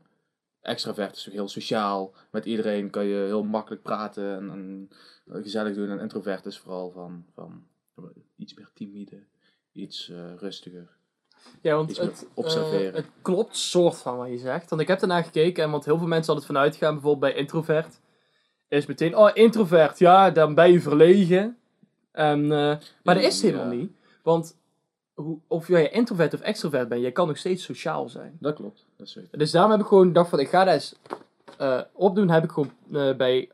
extravert is heel sociaal. Met iedereen kan je heel makkelijk praten en, en gezellig doen. En introvert is vooral van, van iets meer timide, iets eh, rustiger. Ja, want het, observeren. eh, het klopt soort van wat je zegt. Want ik heb daarna gekeken, en want heel veel mensen hadden vanuit gaan, bijvoorbeeld bij introvert, is meteen, oh introvert, ja, dan ben je verlegen. En, eh, maar dat is het helemaal Ja. niet. Want hoe, of jij introvert of extrovert bent, je kan nog steeds sociaal zijn. Dat klopt. Dat is zeker. Dus daarom heb ik gewoon gedacht van, ik ga dat eens eh, opdoen. Heb ik gewoon bij,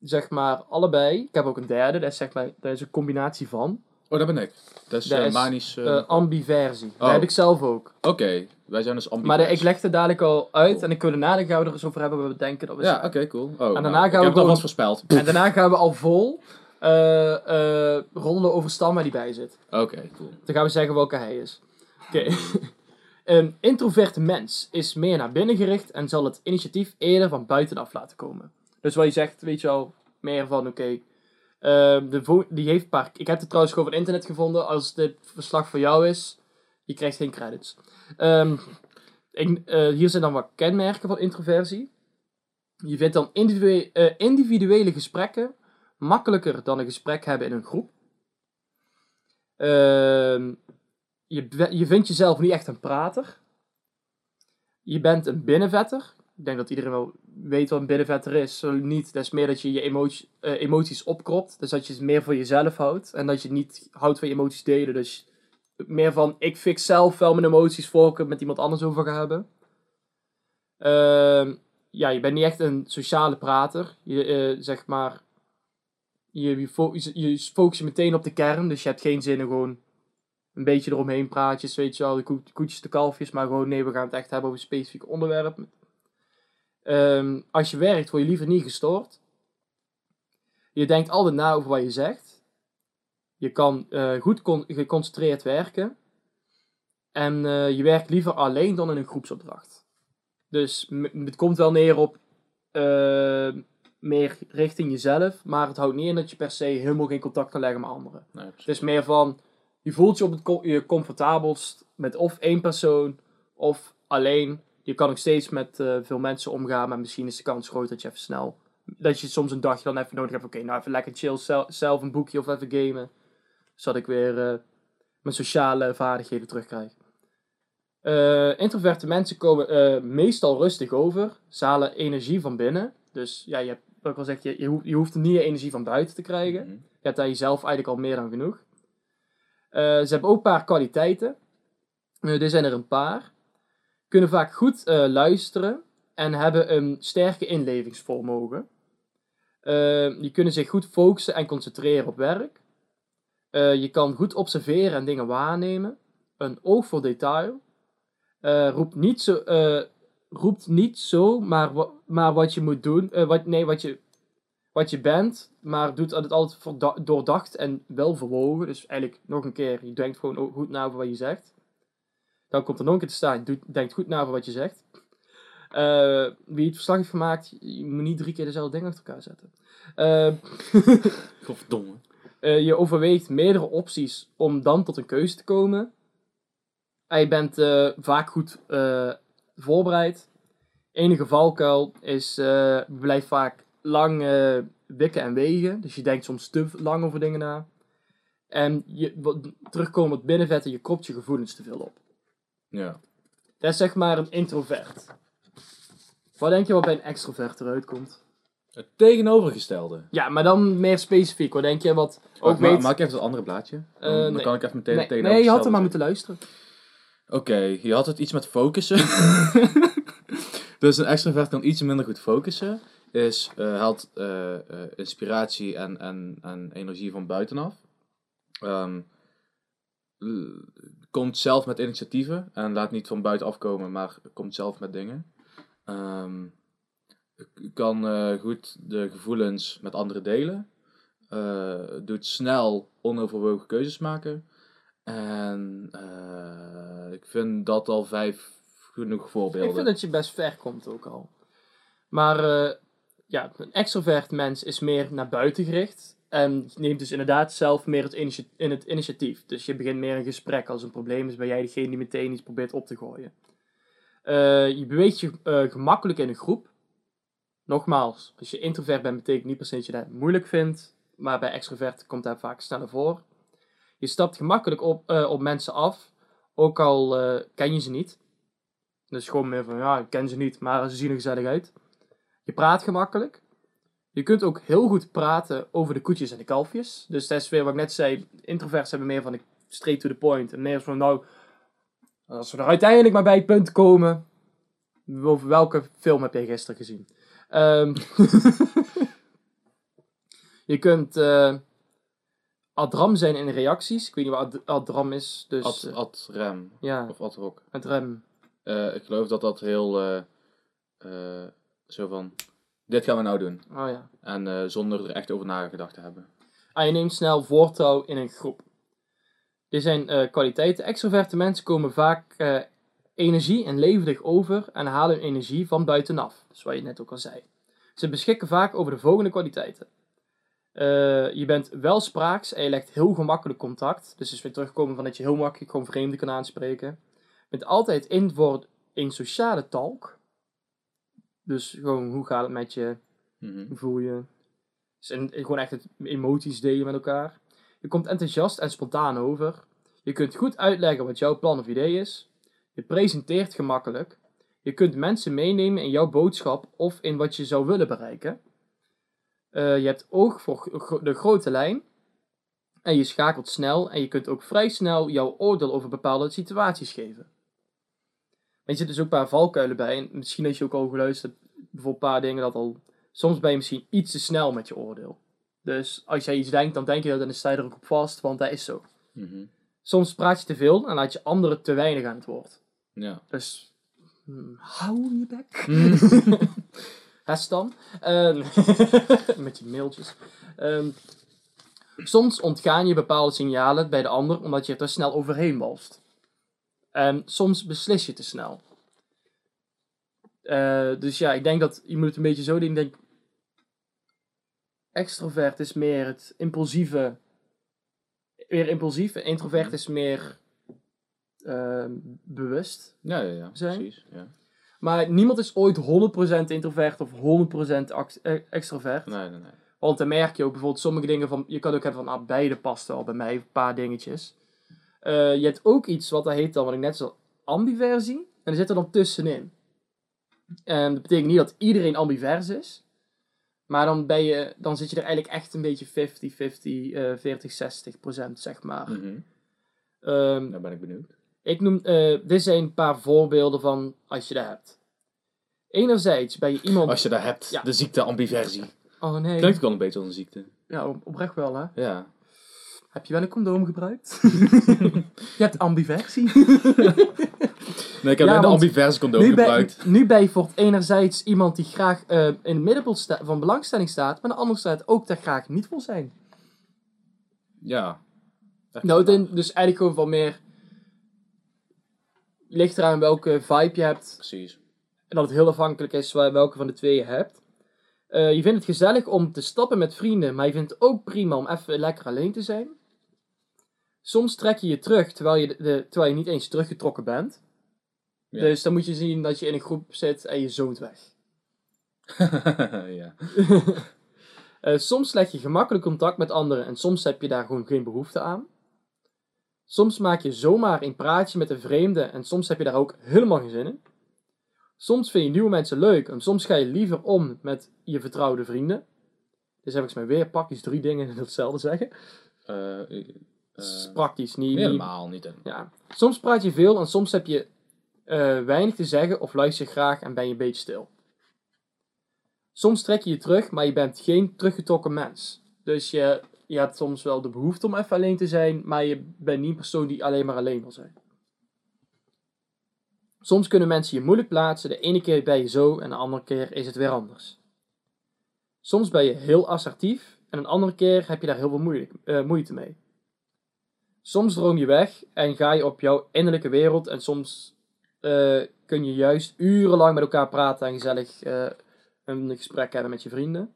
zeg maar, allebei. Ik heb ook een derde, dat is zeg maar, dat is een combinatie van. Oh, dat ben ik. Dat is Dat is, manisch... eh, eh, ambiversie. Dat Oh. heb ik zelf ook. Oké, wij zijn dus ambivers. Maar de- ik leg het dadelijk al uit Cool. en ik wil daarna gaan we er eens over hebben wat we denken dat we Ja, oké, cool. Oh, daarna nou, gaan ik we heb het gewoon- alvast voorspeld. En daarna gaan we al vol eh ronden over waar die bij zit. Oké, cool. Dan gaan we zeggen welke hij is. Oké. een introverte mens is meer naar binnen gericht en zal het initiatief eerder van buitenaf laten komen. Dus wat je zegt, weet je al, meer van oké. Ehm, de die heeft. Ik heb het trouwens gewoon op internet gevonden. Als dit verslag voor jou is, je krijgt geen credits. Ehm, eh, hier zijn dan wat kenmerken van introversie. Je vindt dan eh, individuele gesprekken makkelijker dan een gesprek hebben in een groep. Ehm, je, je vindt jezelf niet echt een prater. Je bent een binnenvetter. Ik denk dat iedereen wel weet wat een binnenvetter is. Niet, dat is meer dat je je eh, emoties opkropt. Dus dat je het meer voor jezelf houdt. En dat je niet houdt van je emoties delen. Dus meer van, ik fix zelf wel mijn emoties voor ik het met iemand anders over ga hebben. Ehm, ja, je bent niet echt een sociale prater. Je, eh, zeg maar, je, je, je, focust je meteen op de kern. Dus je hebt geen zin in gewoon een beetje eromheen praatjes, weet je wel, de koe- koetjes, de kalfjes. Maar gewoon, nee, we gaan het echt hebben over een specifiek onderwerp. Ehm, als je werkt, word je liever niet gestoord. Je denkt altijd na over wat je zegt. Je kan eh, goed con- geconcentreerd werken. En eh, je werkt liever alleen dan in een groepsopdracht. Dus het komt wel neer op eh, meer richting jezelf. Maar het houdt niet in dat je per se helemaal geen contact kan leggen met anderen. Nee, Het is meer van, je voelt je op het co- je comfortabelst met of één persoon of alleen. Je kan nog steeds met eh, veel mensen omgaan, maar misschien is de kans groot dat je even snel, dat je soms een dagje dan even nodig hebt. Oké, nou even lekker chill, zel- zelf een boekje of even gamen. Zodat ik weer eh, mijn sociale vaardigheden terugkrijg. Eh, introverte mensen komen meestal rustig over. Ze halen energie van binnen. Dus ja, je hebt, wat ik al zeg, je, je, hoeft, je hoeft niet je energie van buiten te krijgen. Mhm. Je hebt daar jezelf eigenlijk al meer dan genoeg. Ze hebben ook een paar kwaliteiten. Er zijn er een paar. Kunnen vaak goed eh, luisteren en hebben een sterke inlevingsvermogen. Eh, die kunnen zich goed focussen en concentreren op werk. Eh, je kan goed observeren en dingen waarnemen. Een oog voor detail. Eh, roept, niet zo, roept niet zo, maar, maar wat je moet doen. wat, nee, wat je, wat je bent, maar doet het altijd doordacht en wel verwogen. Dus eigenlijk nog een keer, je denkt gewoon goed na over wat je zegt. Dan komt er nog een keer te staan, je doet- denkt goed na over wat je zegt. Eh, wie het verslag heeft gemaakt, je moet niet drie keer dezelfde ding achter elkaar zetten. Eh, Godverdomme. eh, je overweegt meerdere opties om dan tot een keuze te komen. En je bent vaak goed voorbereid. Enige valkuil is, je blijft vaak lang wikken en wegen. Dus je denkt soms te lang over dingen na. En je, terugkomen op binnenvetten, je kropt je gevoelens te veel op. Ja. Dat is zeg maar een introvert. Wat denk je wat bij een extrovert eruit komt? Het tegenovergestelde. Ja, maar dan meer specifiek. Wat denk je wat ook weet... Maak even het andere blaadje. Dan, Eh, dan nee. kan ik even meteen nee, het nee, tegenovergestelde je had er maar moeten luisteren. Oké, je had het iets met focussen. dus een extrovert kan iets minder goed focussen. Is, eh haalt eh, eh, inspiratie en, en, en energie van buitenaf. Ehm, l- komt zelf met initiatieven en laat niet van buitenaf komen, maar komt zelf met dingen. K- kan eh, goed de gevoelens met anderen delen. Eh, doet snel onoverwogen keuzes maken. En eh, ik vind dat al vijf genoeg voorbeelden. Ik vind dat je best ver komt ook al. Maar ja, een extrovert mens is meer naar buiten gericht. En neemt dus inderdaad zelf meer het, initia- in het initiatief. Dus je begint meer een gesprek. Als een probleem is, ben jij degene die meteen iets probeert op te gooien. Eh, je beweegt je eh, gemakkelijk in een groep. Nogmaals, als je introvert bent, betekent niet per se dat je dat moeilijk vindt. Maar bij extrovert komt dat vaak sneller voor. Je stapt gemakkelijk op, eh, op mensen af. Ook al ken je ze niet. Dus gewoon meer van, ja, ik ken ze niet, maar ze zien er gezellig uit. Je praat gemakkelijk. Je kunt ook heel goed praten over de koetjes en de kalfjes. Dus dat is weer wat ik net zei. Introverts hebben meer van, ik straight to the point. En meer van, nou, als we er uiteindelijk maar bij het punt komen, over welke film heb jij gisteren gezien? Ehm, je kunt eh adram zijn in reacties. Ik weet niet wat ad- adram is, dus Ad, eh, ja, Of ad hoc. het rem. Eh, ik geloof dat dat heel... zo van... Dit gaan we nou doen. Oh ja. En eh, zonder er echt over nagedacht te hebben. Ah, je neemt snel voortouw in een groep. Dit zijn eh, kwaliteiten. Extroverte mensen komen vaak eh, energie en levendig over en halen hun energie van buitenaf. Dat is wat je net ook al zei. Ze beschikken vaak over de volgende kwaliteiten. Je bent welspraaks en je legt heel gemakkelijk contact. Dus als we terugkomen van dat je heel makkelijk gewoon vreemden kan aanspreken. Je bent altijd in voor een sociale talk. Dus gewoon, hoe gaat het met je? Mhm. Hoe voel je? Dus en, gewoon echt het emoties delen met elkaar. Je komt enthousiast en spontaan over. Je kunt goed uitleggen wat jouw plan of idee is. Je presenteert gemakkelijk. Je kunt mensen meenemen in jouw boodschap of in wat je zou willen bereiken. Eh, je hebt oog voor de grote lijn. En je schakelt snel en je kunt ook vrij snel jouw oordeel over bepaalde situaties geven. Maar je zit dus ook een paar valkuilen bij. En misschien als je ook al geluisterd bijvoorbeeld een paar dingen dat al soms ben je misschien iets te snel met je oordeel. Dus als jij iets denkt, dan denk je dat en dan sta je er ook op vast, want dat is zo. Mhm. Soms praat je te veel en laat je anderen te weinig aan het woord. Ja. Dus hmm, hou je bek. Hest dan. Ehm, met je mailtjes. Ehm, soms ontgaan je bepaalde signalen bij de ander omdat je er te snel overheen walst. En soms beslis je te snel. Eh, dus ja, ik denk dat je moet het een beetje zo doen. Ik denk, extrovert is meer het impulsieve. Weer impulsief. Introvert is meer ehm, bewust. Ja, ja, ja. Zijn? Precies. Ja. Maar niemand is ooit 100% introvert of 100% act- eh, extrovert. Nee, nee, nee. Want dan merk je ook bijvoorbeeld sommige dingen van... Je kan ook hebben van, ah, beide past wel bij mij. Een paar dingetjes. Eh, je hebt ook iets wat dat heet dan, wat ik net zo ambiversie. En er zit er dan tussenin. En dat betekent niet dat iedereen ambivers is. Maar dan, ben je, dan zit je er eigenlijk echt een beetje 50-50, eh 40-60 procent, zeg maar. Ehm, Daar ben ik benieuwd. ik noem, eh, dit zijn een paar voorbeelden van als je dat hebt. Enerzijds ben je iemand... Als je dat hebt, Ja. de ziekte ambiversie. Oh nee. Klinkt ook wel een beetje als een ziekte. Ja, op- oprecht wel hè. Ja. Heb je wel een condoom gebruikt? je hebt ambiversie. Nee, ik heb Ja, want ambiverse condoom nu, ben, gebruikt. nu ben je voor het enerzijds iemand die graag eh, in het middenpunt van belangstelling staat, maar de andere staat ook daar graag niet voor zijn. Ja. Nou, dan- dus eigenlijk gewoon van meer... Ligt eraan welke vibe je hebt. Precies. En dat het heel afhankelijk is welke van de twee je hebt. Eh, je vindt het gezellig om te stappen met vrienden, maar je vindt het ook prima om even lekker alleen te zijn. Soms trek je je terug terwijl je, de, terwijl je niet eens teruggetrokken bent. Ja. Dus dan moet je zien dat je in een groep zit en je zoont weg. ja. Eh, soms leg je gemakkelijk contact met anderen en soms heb je daar gewoon geen behoefte aan. Soms maak je zomaar een praatje met een vreemde en soms heb je daar ook helemaal geen zin in. Soms vind je nieuwe mensen leuk en soms ga je liever om met je vertrouwde vrienden. Dus heb ik eens maar weer praktisch drie dingen in hetzelfde zeggen. Eh, Dat is eh, praktisch, niet, helemaal, niet. Ja. Soms praat je veel en soms heb je eh, weinig te zeggen of luister je graag en ben je een beetje stil. Soms trek je je terug, maar je bent geen teruggetrokken mens. Dus je, je hebt soms wel de behoefte om even alleen te zijn, maar je bent niet een persoon die alleen maar alleen wil zijn. Soms kunnen mensen je moeilijk plaatsen. De ene keer ben je zo en de andere keer is het weer anders. Soms ben je heel assertief en een andere keer heb je daar heel veel moeilijk, eh, moeite mee. Soms droom je weg en ga je op jouw innerlijke wereld en soms eh, kun je juist urenlang met elkaar praten en gezellig eh, een gesprek hebben met je vrienden.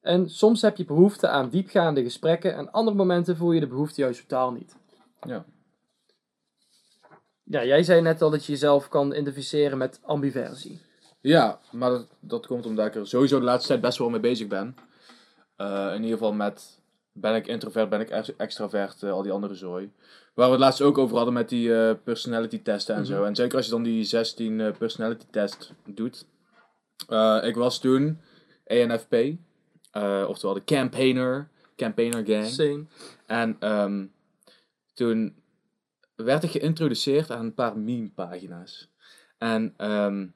En soms heb je behoefte aan diepgaande gesprekken en andere momenten voel je de behoefte juist totaal niet. Ja. Ja, jij zei net al dat je jezelf kan identificeren met ambiversie. Ja, maar dat, dat komt omdat ik er sowieso de laatste tijd best wel mee bezig ben. Eh, in ieder geval met, ben ik introvert, ben ik ex- extravert, eh, al die andere zooi. Waar we het laatst ook over hadden met die eh, personality testen en zo. Mhm. En zeker als je dan die 16 eh, personality test doet. Ik was toen ENFP, oftewel de campaigner, campaigner gang. Same. En ehm, toen werd ik geïntroduceerd aan een paar meme-pagina's. En ehm,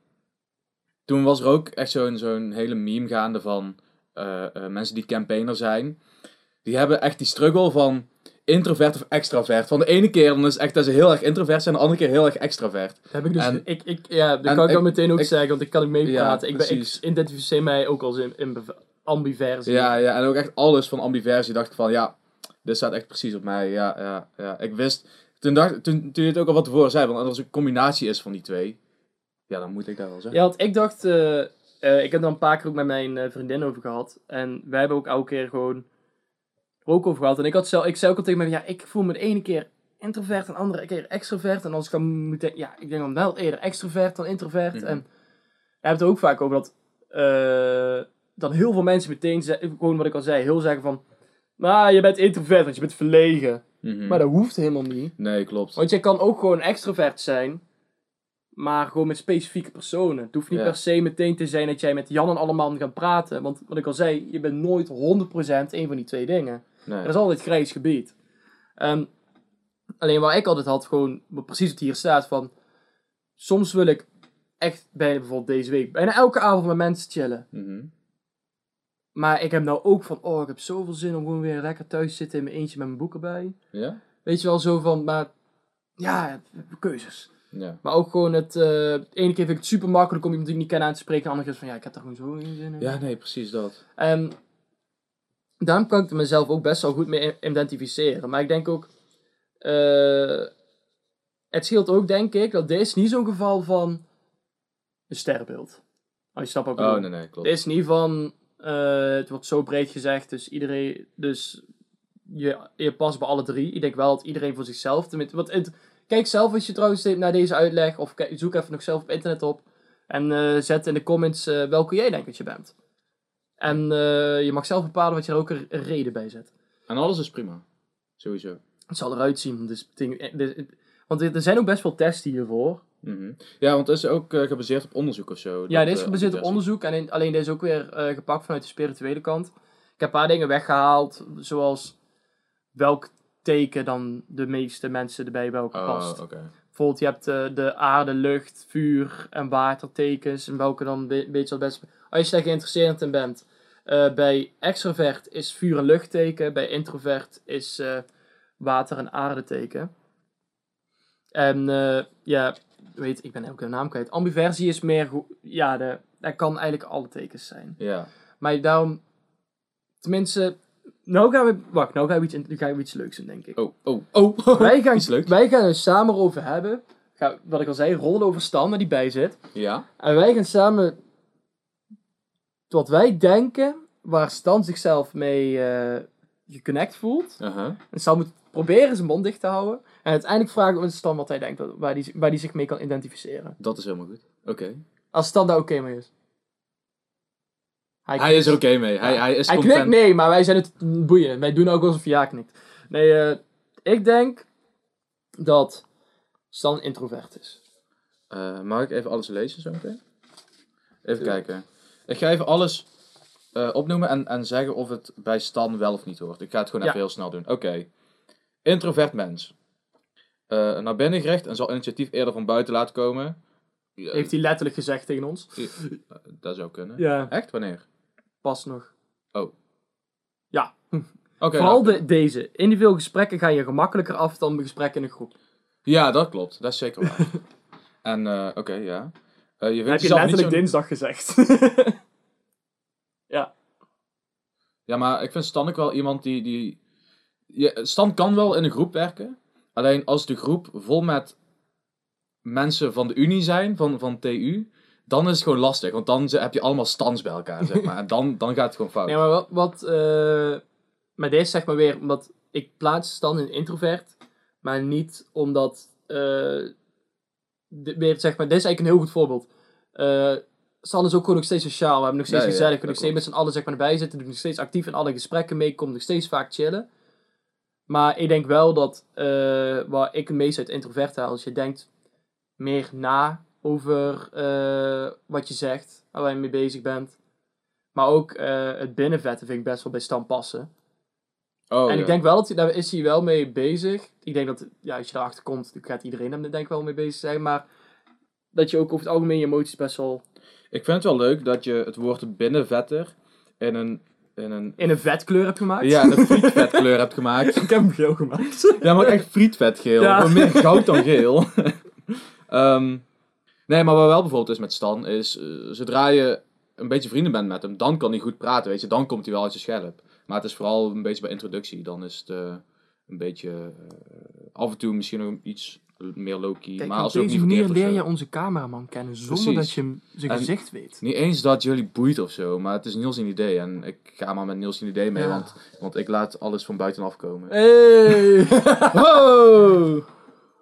toen was er ook echt zo'n zo'n hele meme gaande van mensen die campaigner zijn. Die hebben echt die struggle van introvert of extravert. Van de ene keer dan is echt dat ze heel erg introvert zijn, de andere keer heel erg extravert. Dat heb ik dus. En- ik, ik, ja, dat kan ik wel meteen ook ik- zeggen, want ik kan ik meepraten. Ja, ik, ben, ik precies. identificeer mij ook als in, in ambiversie. Ja, ja, en ook echt alles van ambiversie. dacht ik van, ja, dit staat echt precies op mij. Ja, ja, ja. Ik wist, toen, dacht, toen, toen je het ook al wat tevoren zei, want als het een combinatie is van die twee, ja, dan moet ik dat wel zeggen. Ja, want ik dacht, eh, eh, ik heb daar een paar keer ook met mijn eh, vriendin over gehad. En wij hebben ook elke keer gewoon er ook over gehad. En ik, had zelf, ik zei ook al tegen mij, ja, ik voel me de ene keer introvert en de andere keer extrovert. En als ik dan moet ja, ik denk dan wel eerder extrovert dan introvert. Mhm. En we hebben het ook vaak over dat, eh, dat heel veel mensen meteen, ze- gewoon wat ik al zei, heel zeggen van, nou, je bent introvert, want je bent verlegen. Mhm. Maar dat hoeft helemaal niet. Nee, klopt. Want je kan ook gewoon extrovert zijn, maar gewoon met specifieke personen. Het hoeft niet Ja. per se meteen te zijn dat jij met Jan en allemaal gaat praten. Want wat ik al zei, je bent nooit 100% een van die twee dingen. Nee. Er is altijd grijs gebied. Ehm, alleen waar ik altijd had, gewoon precies wat hier staat van... Soms wil ik echt, bijna bijvoorbeeld deze week, bijna elke avond met mensen chillen. Mhm. Maar ik heb nou ook van, oh, ik heb zoveel zin om gewoon weer lekker thuis te zitten in mijn eentje met mijn boeken bij. Ja? Weet je wel, zo van, maar ja, keuzes. Ja. Maar ook gewoon het, eh de ene keer vind ik het super makkelijk om iemand die ik niet ken aan te spreken. De andere keer is van, ja, ik heb daar gewoon zo geen zin in. Ja, nee, precies dat. En daarom kan ik er mezelf ook best wel goed mee identificeren. Maar ik denk ook, eh, het scheelt ook, denk ik, dat dit is niet zo'n geval van een sterrenbeeld. Als je snapt wat ik Oh, nee, nee, klopt. Het is niet van, eh, het wordt zo breed gezegd, dus iedereen, dus je, je past bij alle drie. Ik denk wel dat iedereen voor zichzelf, tenminste, het, kijk zelf als je trouwens naar deze uitleg, of kijk, zoek even nog zelf op internet op, en eh, zet in de comments welke jij denkt dat je bent. En eh, je mag zelf bepalen wat je er ook een, reden bij zet. En alles is prima. Sowieso. Het zal eruit zien, dus, want er zijn ook best veel testen hiervoor. Mhm. Ja, want het is ook eh, gebaseerd op onderzoek of zo. Ja, dit is gebaseerd op onderzoek. En in- alleen dit is ook weer gepakt vanuit de spirituele kant. Ik heb een paar dingen weggehaald. Zoals welk teken dan de meeste mensen erbij bij elkaar past. Oh. Bijvoorbeeld, je hebt de aarde, lucht, vuur en watertekens. En welke dan een be- beetje het best... Als je daar geïnteresseerd in bent. Eh, bij extrovert is vuur- en luchtteken. Bij introvert is eh, water- en aardeteken. En eh, ja, weet ik ben ook de naam kwijt. Ambiversie is meer... Ja, de, dat kan eigenlijk alle tekens zijn. Ja. Maar daarom... Tenminste... Nou gaan we... Wacht, nou gaan we iets, in- gaan we iets leuks doen, denk ik. Oh, oh, oh. Wij gaan, Iets leuks. wij gaan er samen over hebben. Wat ik al zei, rollen over Stan, die bij zit. Ja. En wij gaan samen wat wij denken, waar Stan zichzelf mee eh geconnect voelt. Uh-huh. En Stan moet proberen zijn mond dicht te houden. En uiteindelijk vragen we aan Stan wat hij denkt, waar hij waar die zich mee kan identificeren. Dat is helemaal goed. Oké. Als Stan daar oké mee is. Hij is er oké mee. Hij, hij is Hij knikt nee, maar wij zijn het boeien. Wij doen ook alsof hij ja knikt. Nee, eh, ik denk dat Stan introvert is. Eh, mag ik even alles lezen zo meteen? Even kijken. Ik ga even alles eh, opnoemen en, en zeggen of het bij Stan wel of niet hoort. Ik ga het gewoon Ja. even heel snel doen. Oké. Introvert mens. Eh, naar binnen gericht en zal initiatief eerder van buiten laten komen. Heeft hij letterlijk gezegd tegen ons. eh, dat zou kunnen. Ja, Echt? Wanneer? pas nog. Oh. Ja, Oké. vooral nou, de, deze. Individuele gesprekken ga je gemakkelijker af dan gesprekken in een groep. Ja, dat klopt. Dat is zeker waar. en, oké, ja. Eh, je vindt heb je letterlijk dinsdag gezegd. Ja, maar ik vind Stan ook wel iemand die... die... Ja, Stan kan wel in een groep werken. Alleen als de groep vol met mensen van de Unie zijn, van, van TU, dan is het gewoon lastig. Want dan heb je allemaal stans bij elkaar, zeg maar. En dan, dan gaat het gewoon fout. nee, maar wat... wat eh, maar deze zeg maar weer, omdat ik plaats Stan in introvert. Maar niet omdat... eh, weer, zeg maar, dit is eigenlijk een heel goed voorbeeld. Eh Stan is ook gewoon nog steeds sociaal. We hebben nog steeds Ja, ja, gezellig. dat kunnen nog steeds met z'n allen zeg maar, erbij zitten. Doen nog steeds actief in alle gesprekken mee. Komt nog steeds vaak chillen. Maar ik denk wel dat eh, waar ik het meest uit introvert haal, als je denkt meer na over eh, wat je zegt, waar je mee bezig bent. Maar ook eh, het binnenvetten vind ik best wel bij Stan passen. Oh, en ja. ik denk wel dat hij, daar is hij wel mee bezig. Ik denk dat, ja, als je erachter komt, gaat iedereen hem denk ik wel mee bezig zijn. Maar dat je ook over het algemeen je emoties best wel Ik vind het wel leuk dat je het woord binnenvetter in een... In een in een vetkleur hebt gemaakt. ja, in een frietvetkleur hebt gemaakt. Ik heb hem geel gemaakt. Ja, maar echt frietvetgeel. Ja. Maar Meer goud dan geel. Ehm, nee, maar wat wel bijvoorbeeld is met Stan, is eh, zodra je een beetje vrienden bent met hem, dan kan hij goed praten, weet je. Dan komt hij wel uit je scherp. Maar het is vooral een beetje bij introductie. Dan is het eh, een beetje eh, af en toe misschien nog iets meer low-key. Kijk, maar op als ook deze manier leer je onze cameraman kennen zonder Precies. dat je hem zijn En- gezicht weet. Niet eens dat jullie boeit of zo, maar het is Niels een idee. En ik ga maar met Niels een idee mee, Ja. want, want ik laat alles van buitenaf komen. Hey! Wow!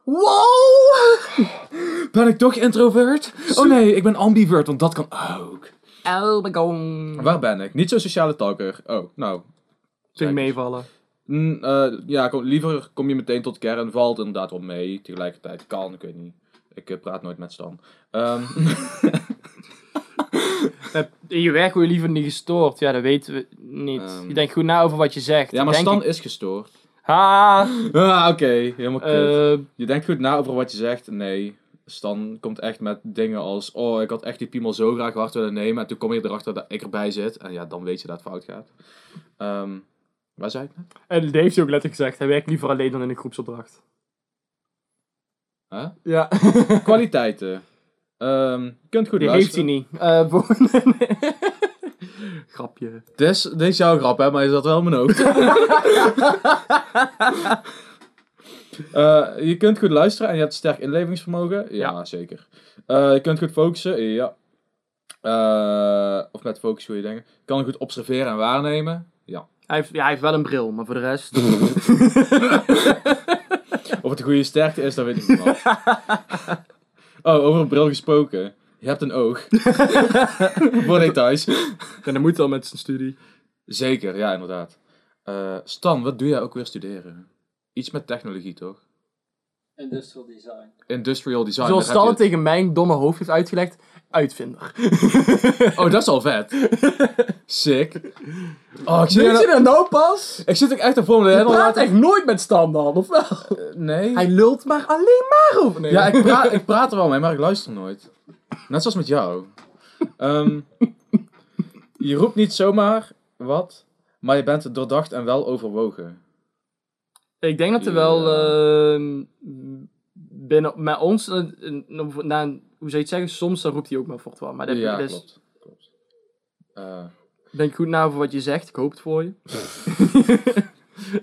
wow! Ben ik toch introvert? Oh nee, ik ben ambivert, want dat kan ook. Elbegon. Waar ben ik? Niet zo'n sociale talker. Oh, nou. Vind ik meevallen. Mm, eh, ja, kom, liever kom je meteen tot kern. Valt inderdaad wel mee. Tegelijkertijd kan, ik weet niet. Ik eh, praat nooit met Stan. Ehm, In je werk word je liever niet gestoord. Ja, dat weten we niet. Ehm. je denkt goed na over wat je zegt. ja, maar Denk Stan ik- is gestoord. Ha! Ah, oké. Helemaal kut. Eh, Je denkt goed na over wat je zegt. Nee. Stan komt echt met dingen als... Oh, ik had echt die piemel zo graag hard willen nemen. En toen kom je erachter dat ik erbij zit. En ja, dan weet je dat het fout gaat. Ehm, waar zei ik net? en Dave heeft ook letterlijk gezegd, hij werkt liever alleen dan in een groepsopdracht. Huh? Ja. Kwaliteiten. Je kunt goed Die heeft luisteren. hij niet. Eh. Grapje. Dit is, dit is jouw grap, hè, maar je zat wel in mijn hoofd. Eh, je kunt goed luisteren en je hebt sterk inlevingsvermogen. Ja, Ja. zeker. Eh, je kunt goed focussen. Ja. Eh, of met focus dingen. Je kan goed observeren en waarnemen. Ja. Hij heeft, ja, hij heeft wel een bril, maar voor de rest... Of het een goede sterkte is, dat weet ik niet. man. Oh, over een bril gesproken. Je hebt een oog. Voor details. en dat moet wel met zijn studie. Zeker, ja, inderdaad. Eh, Stan, wat doe jij ook weer studeren? Iets met technologie, toch? Industrial design. Industrial design. Zoals daar heb Stan je tegen mijn domme hoofd heeft uitgelegd, uitvinder. Oh, dat is al vet. Sick. Oh, ik zit, Weet je er, dat nou pas? ik zit ook echt voor me. Hij helemaal praat laten- echt nooit met Stan dan, of wel? Nee. Hij lult maar alleen maar over. Nee. Ja, ik praat, ik praat er wel mee, maar ik luister nooit. Net zoals met jou. Ehm, je roept niet zomaar wat, maar je bent doordacht en wel overwogen. Ik denk dat er wel ehm, binnen met ons, eh, een- een- na een- hoe zou je het zeggen, soms dan roept hij ook maar voort wel. Maar dat, ja, dus, klopt. klopt. Eh, denk goed na over wat je zegt, ik hoop het voor je.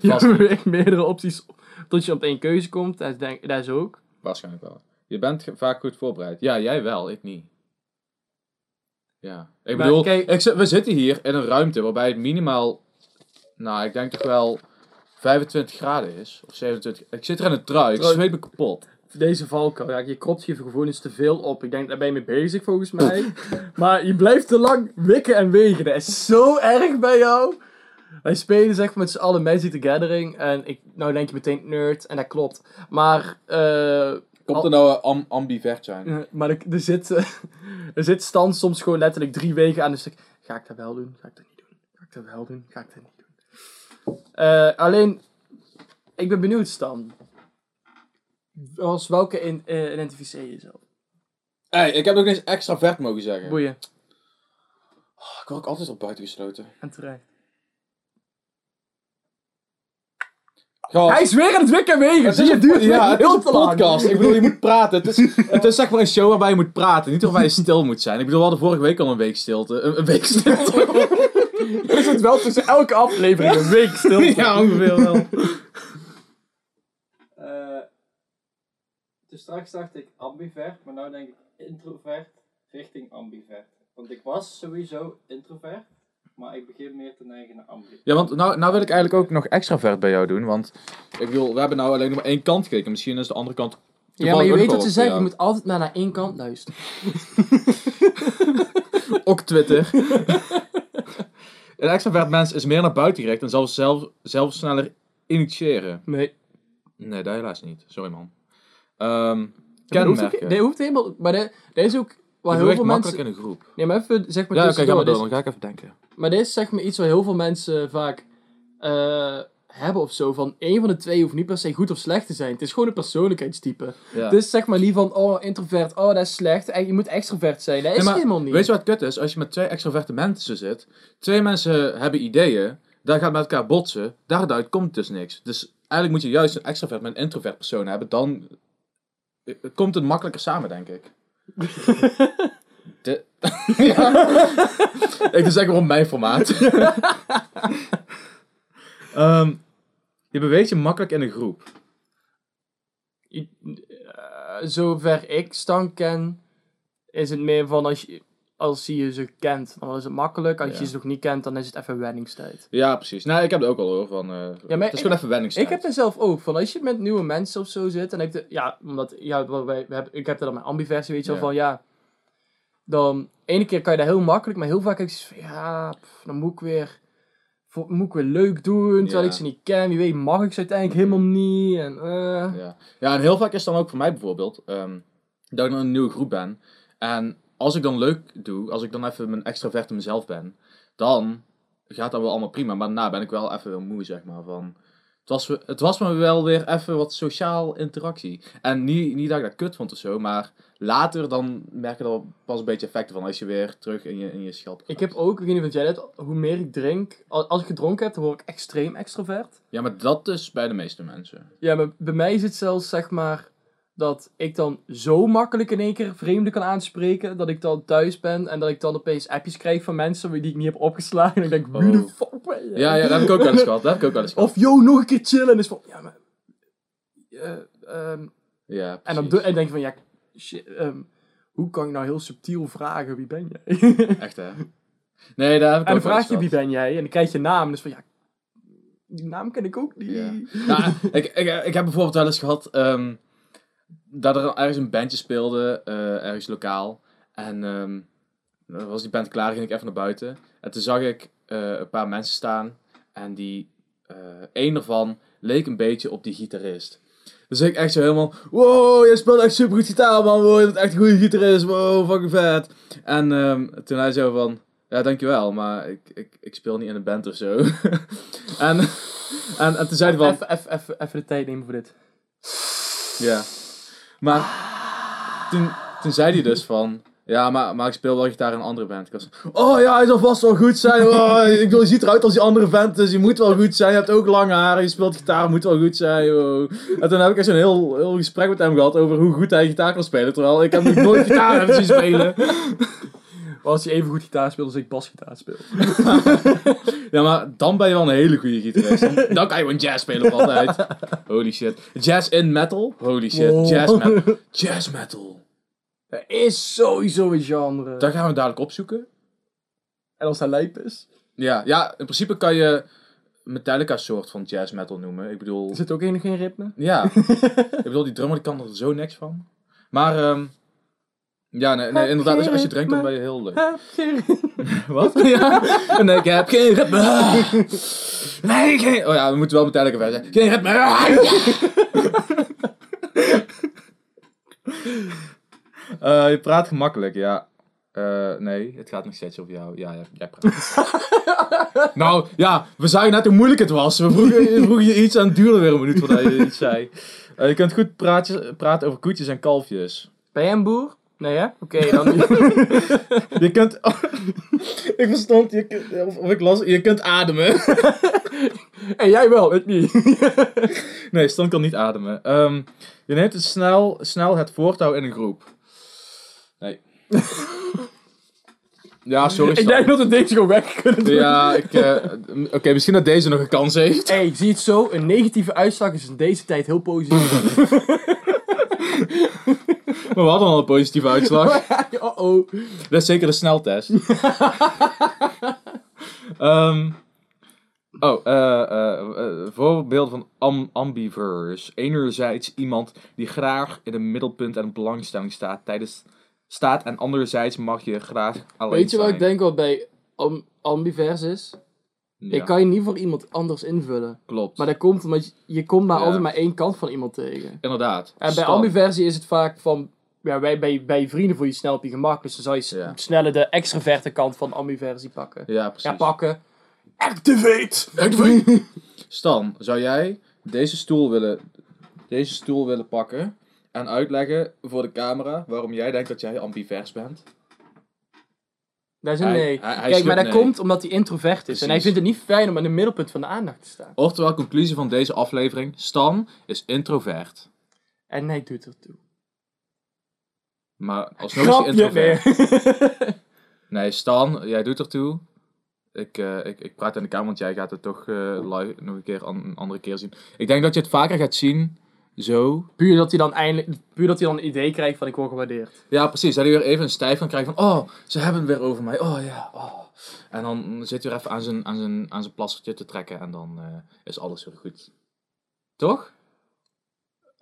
je beweegt meerdere opties tot je op één keuze komt, dat is, denk, dat is ook. waarschijnlijk wel. Je bent vaak goed voorbereid. Ja, jij wel, ik niet. Ja. Ik Maar bedoel, kijk- ik, we zitten hier in een ruimte waarbij het minimaal, nou, ik denk toch wel 25 graden is. Of 27. Ik zit er in een trui, ik zweet me kapot. Deze valkuil, ja, je kropt je gewoon eens te veel op. Ik denk, daar ben je mee bezig volgens mij. maar je blijft te lang wikken en wegen. Dat is zo erg bij jou. Wij spelen zeg maar met z'n allen Magic the Gathering. En ik, nou denk je meteen nerd, en dat klopt. Maar, eh, Komt er nou een am ambivert zijn? eh, maar er, er zit, eh, er zit stand soms gewoon letterlijk drie wegen aan een stuk. Ga ik dat wel doen? Ga ik dat niet doen? Ga ik dat wel doen? Ga ik dat niet doen? Eh, alleen, ik ben benieuwd Stan. Als welke in, eh, identificeer je jezelf? Hey, ik heb nog eens extra vert mogen zeggen. Boeien. Oh, ik word ook altijd op buiten gesloten. En terecht. Gast, Hij is weer aan het wikken en wegen. het Zie je, duurt ja, het is heel een te lang. podcast. Ik bedoel, je moet praten. Het is, het is zeg maar een show waarbij je moet praten. Niet waarbij je stil moet zijn. Ik bedoel, we hadden vorige week al een week stilte. Een, een week stilte. Is het wel tussen elke aflevering een week stil? ja, ongeveer wel. Dus straks dacht ik ambivert, maar nu denk ik introvert richting ambivert. Want ik was sowieso introvert, maar ik begin meer te neigen naar ambivert. Ja, want nou, nou wil ik eigenlijk ook nog extra vert bij jou doen. Want ik bedoel, we hebben nou alleen nog maar één kant gekeken. Misschien is de andere kant. Ja, maar je weet wat ze zeggen. Je moet altijd maar naar één kant luisteren. Ook Twitter. een extravert mens is meer naar buiten gericht en zal zelf, zelf sneller initiëren. Nee. Nee, dat helaas niet. Sorry man. Ehm hoeft, ook, kenmerken. dat hoeft helemaal... Maar dat, dat is ook... Waar heel veel mensen... in een groep. Nee, maar even zeg maar Ja, oké, ga maar door. Dan ga ik even denken. Maar dit is zeg maar iets waar heel veel mensen vaak eh, hebben of zo. Van één van de twee hoeft niet per se goed of slecht te zijn. Het is gewoon een persoonlijkheidstype. Ja. Dus zeg maar niet van, oh, introvert, oh, dat is slecht. En je moet extrovert zijn. Dat is maar helemaal niet. Weet je wat kut is? Als je met twee extroverte mensen zit, twee mensen hebben ideeën, daar gaat met elkaar botsen, daaruit komt dus niks. Dus eigenlijk moet je juist een extrovert met een introvert persoon hebben, dan eh, komt het makkelijker samen, denk ik. De... ja. ik eigenlijk op mijn formaat. Ehm, je beweegt je makkelijk in een groep. Eh, zover ik Stan ken, is het meer van als je, als je ze kent, dan is het makkelijk. Als Ja. je ze nog niet kent, dan is het even wenningstijd. Ja, precies. Nou, ik heb het ook al hoor. Van, eh, maar het is gewoon even wenningstijd. Ik heb er zelf ook van, als je met nieuwe mensen of zo zit, en ik de, ja, omdat, ja, wij, we hebben, ik heb er dan mijn ambiversie, weet je wel, Ja. van ja, dan, ene keer kan je dat heel makkelijk, maar heel vaak heb je zoiets van, ja, pff, dan moet ik weer, moet ik weer leuk doen, terwijl Ja. ik ze niet ken, wie weet mag ik ze uiteindelijk helemaal niet, en eh, Ja. ja, en heel vaak is het dan ook voor mij bijvoorbeeld ehm, dat ik dan in een nieuwe groep ben. En als ik dan leuk doe, als ik dan even mijn extraverte mezelf ben, dan gaat dat wel allemaal prima. Maar daarna ben ik wel even weer moe, zeg maar. Van, het, was, het was me wel weer even wat sociaal interactie. En niet, niet dat ik dat kut vond of zo, maar later dan merk je er wel pas een beetje effecten van als je weer terug in je, in je schelp Ik heb ook, ik weet niet wat jij net, hoe meer ik drink, al- als ik gedronken heb, dan word ik extreem extrovert. Ja, maar dat is bij de meeste mensen. Ja, maar bij mij is het zelfs, zeg maar, dat ik dan zo makkelijk in één keer vreemden kan aanspreken, dat ik dan thuis ben en dat ik dan opeens appjes krijg van mensen die ik niet heb opgeslagen. En ik denk, wie de Oh. fuck ben je? Ja, ja, dat heb ik ook wel eens gehad. Dat heb ik ook wel eens gehad. Of, yo, nog een keer chillen. En is van, ja, maar... eh, ehm, Ja, en dan en denk je van, ja, shit, ehm, hoe kan ik nou heel subtiel vragen, wie ben jij? Echt hè? Nee, daar heb ik en dan vraag je, wie ben jij? En dan krijg je naam. En dus van, ja, die naam ken ik ook niet. Ja. Nou, ik, ik, ik heb bijvoorbeeld wel eens gehad ehm, dat er ergens een bandje speelde, eh, ergens lokaal. En dan was die band klaar, ging ik even naar buiten. En toen zag ik eh, een paar mensen staan. En die, eh een ervan leek een beetje op die gitarist. Dus ik echt zo helemaal, wow, je speelt echt super goed gitaar man, wow, je bent echt een goede gitarist, wow, fucking vet. En ehm, toen hij zo van, ja dankjewel, maar ik, ik, ik speel niet in een band of zo. en, en, en toen zei hij van, Even, even, even, even de tijd nemen voor dit. ja. Maar toen, toen zei hij dus van... Ja, maar, maar ik speel wel gitaar in een andere band. Ik was, oh ja, hij zal vast wel goed zijn. Oh, ik bedoel, je ziet eruit als die andere band, dus je moet wel goed zijn. Je hebt ook lange haren, je speelt gitaar, moet wel goed zijn. En toen heb ik echt zo'n heel, heel gesprek met hem gehad over hoe goed hij gitaar kan spelen. Terwijl ik heb nog nooit gitaar hebben zien spelen. Als je even goed gitaar speelt als ik basgitaar speel. Ja, maar dan ben je wel een hele goede gitarist. Dan, dan kan je gewoon jazz spelen altijd. Holy shit. Jazz in metal? Holy shit. Wow. Jazz metal. Jazz metal. Er is sowieso een genre. Dat gaan we dadelijk opzoeken. En als hij lijp is. Ja, ja, in principe kan je Metallica soort van jazz metal noemen. Ik bedoel, zit ook helemaal geen ritme. ja. ik bedoel, die drummer die kan er zo niks van. Maar, ehm ja, nee, nee, inderdaad, als je, als je drinkt, dan ben je heel leuk. Wat? Ja. Nee, ik heb geen ritme. Nee, geen... Oh ja, we moeten wel Metallica verder zijn. Geen ritme. Eh, je praat gemakkelijk, ja. Eh, nee, het gaat nog steeds over jou. Ja, jij, jij praat. nou, ja, we zeiden net hoe moeilijk het was. We vroegen, je iets en het duurde weer een minuut voordat je iets zei. Eh, je kunt goed praatjes, praten over koetjes en kalfjes. Ben jij een boer? Nee hè? Oké, dan niet. Je kunt... ik verstond, je kunt, of, of ik las, je kunt ademen. en jij wel, ik niet. nee, Stan kan niet ademen. Ehm, je neemt het snel, snel het voortouw in een groep. Nee. ja, sorry ik denk dat we deze gewoon weg kunnen doen. Ja, ik... eh, Oké, misschien dat deze nog een kans heeft. Hey, zie het zo, een negatieve uitslag is in deze tijd heel positief. Maar we hadden al een positieve uitslag. oh oh. Dat is zeker de sneltest. Ehm oh, eh eh, eh, voorbeelden van am ambivers. Enerzijds iemand die graag in het middelpunt en belangstelling staat tijdens staat en anderzijds mag je graag alleen Weet je wat zijn. ik denk wat bij am- ambivers is? Ja, Ik kan je niet voor iemand anders invullen. klopt. Maar dat komt omdat je, je komt maar Ja. altijd maar één kant van iemand tegen. Inderdaad. En bij ambiversie is het vaak van... Ja, bij, bij, bij je vrienden voel je snel op je gemak. Dus dan zou je Ja. sneller de extraverte kant van ambiversie pakken. Ja, precies. Ja, pakken. Activate! Activate! Stan, zou jij deze stoel willen, deze stoel willen pakken en uitleggen voor de camera waarom jij denkt dat jij ambivers bent? Dat is een Hij- nee. hij- hij Kijk, maar dat nee. komt omdat hij introvert is. En hij vindt het niet fijn om in het middelpunt van de aandacht te staan. Oftewel, conclusie van deze aflevering: Stan is introvert. En hij doet ertoe. Maar alsnog is hij Grapje, introvert. nee. Nee, Stan, jij doet ertoe. Ik, eh, ik, ik praat in de kamer, want jij gaat het toch eh, live nog een keer an- een andere keer zien. Ik denk dat je het vaker gaat zien. Zo. Puur dat hij dan eindelijk, puur dat hij dan een idee krijgt van ik word gewaardeerd. Ja, precies. Dat hij weer even een stijf kan krijgen van... Oh, ze hebben het weer over mij. Oh ja, oh. En dan zit hij weer even aan zijn, aan zijn, aan zijn plassertje te trekken. En dan eh, is alles weer goed. Toch?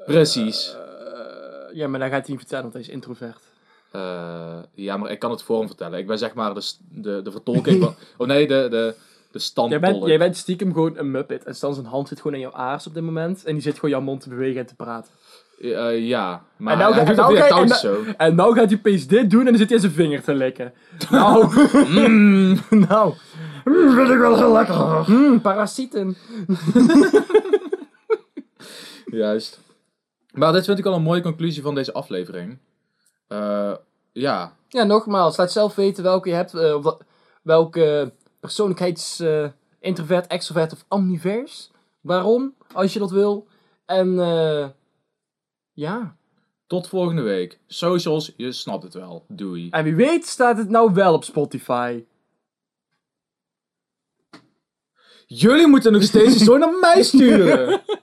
Precies. Eh, ja, maar dan gaat hij niet vertellen, want hij is introvert. Eh, ja, maar ik kan het voor hem vertellen. Ik ben zeg maar de, de, de vertolking van... Oh nee, de, de, de Jij bent, jij bent stiekem gewoon een muppet. En Stan zijn hand zit gewoon in jouw aars op dit moment. En die zit gewoon jouw mond te bewegen en te praten. Eh, ja, maar En nou hij en nou en zo. En nou gaat hij opeens dit doen en dan zit hij zijn vinger te likken. Nou, Mm. nou. Mm, vind ik wel heel lekker. Mm, parasieten. Juist. Maar dit vind ik al een mooie conclusie van deze aflevering. Eh, ja, Ja, nogmaals, laat zelf weten welke je hebt. eh, wat- welke persoonlijkheids... eh, introvert, extrovert of omnivers. Waarom, als je dat wil. En eh ja. tot volgende week. Socials, je snapt het wel. Doei. En wie weet staat het nou wel op Spotify. Jullie moeten nog steeds zo naar mij sturen.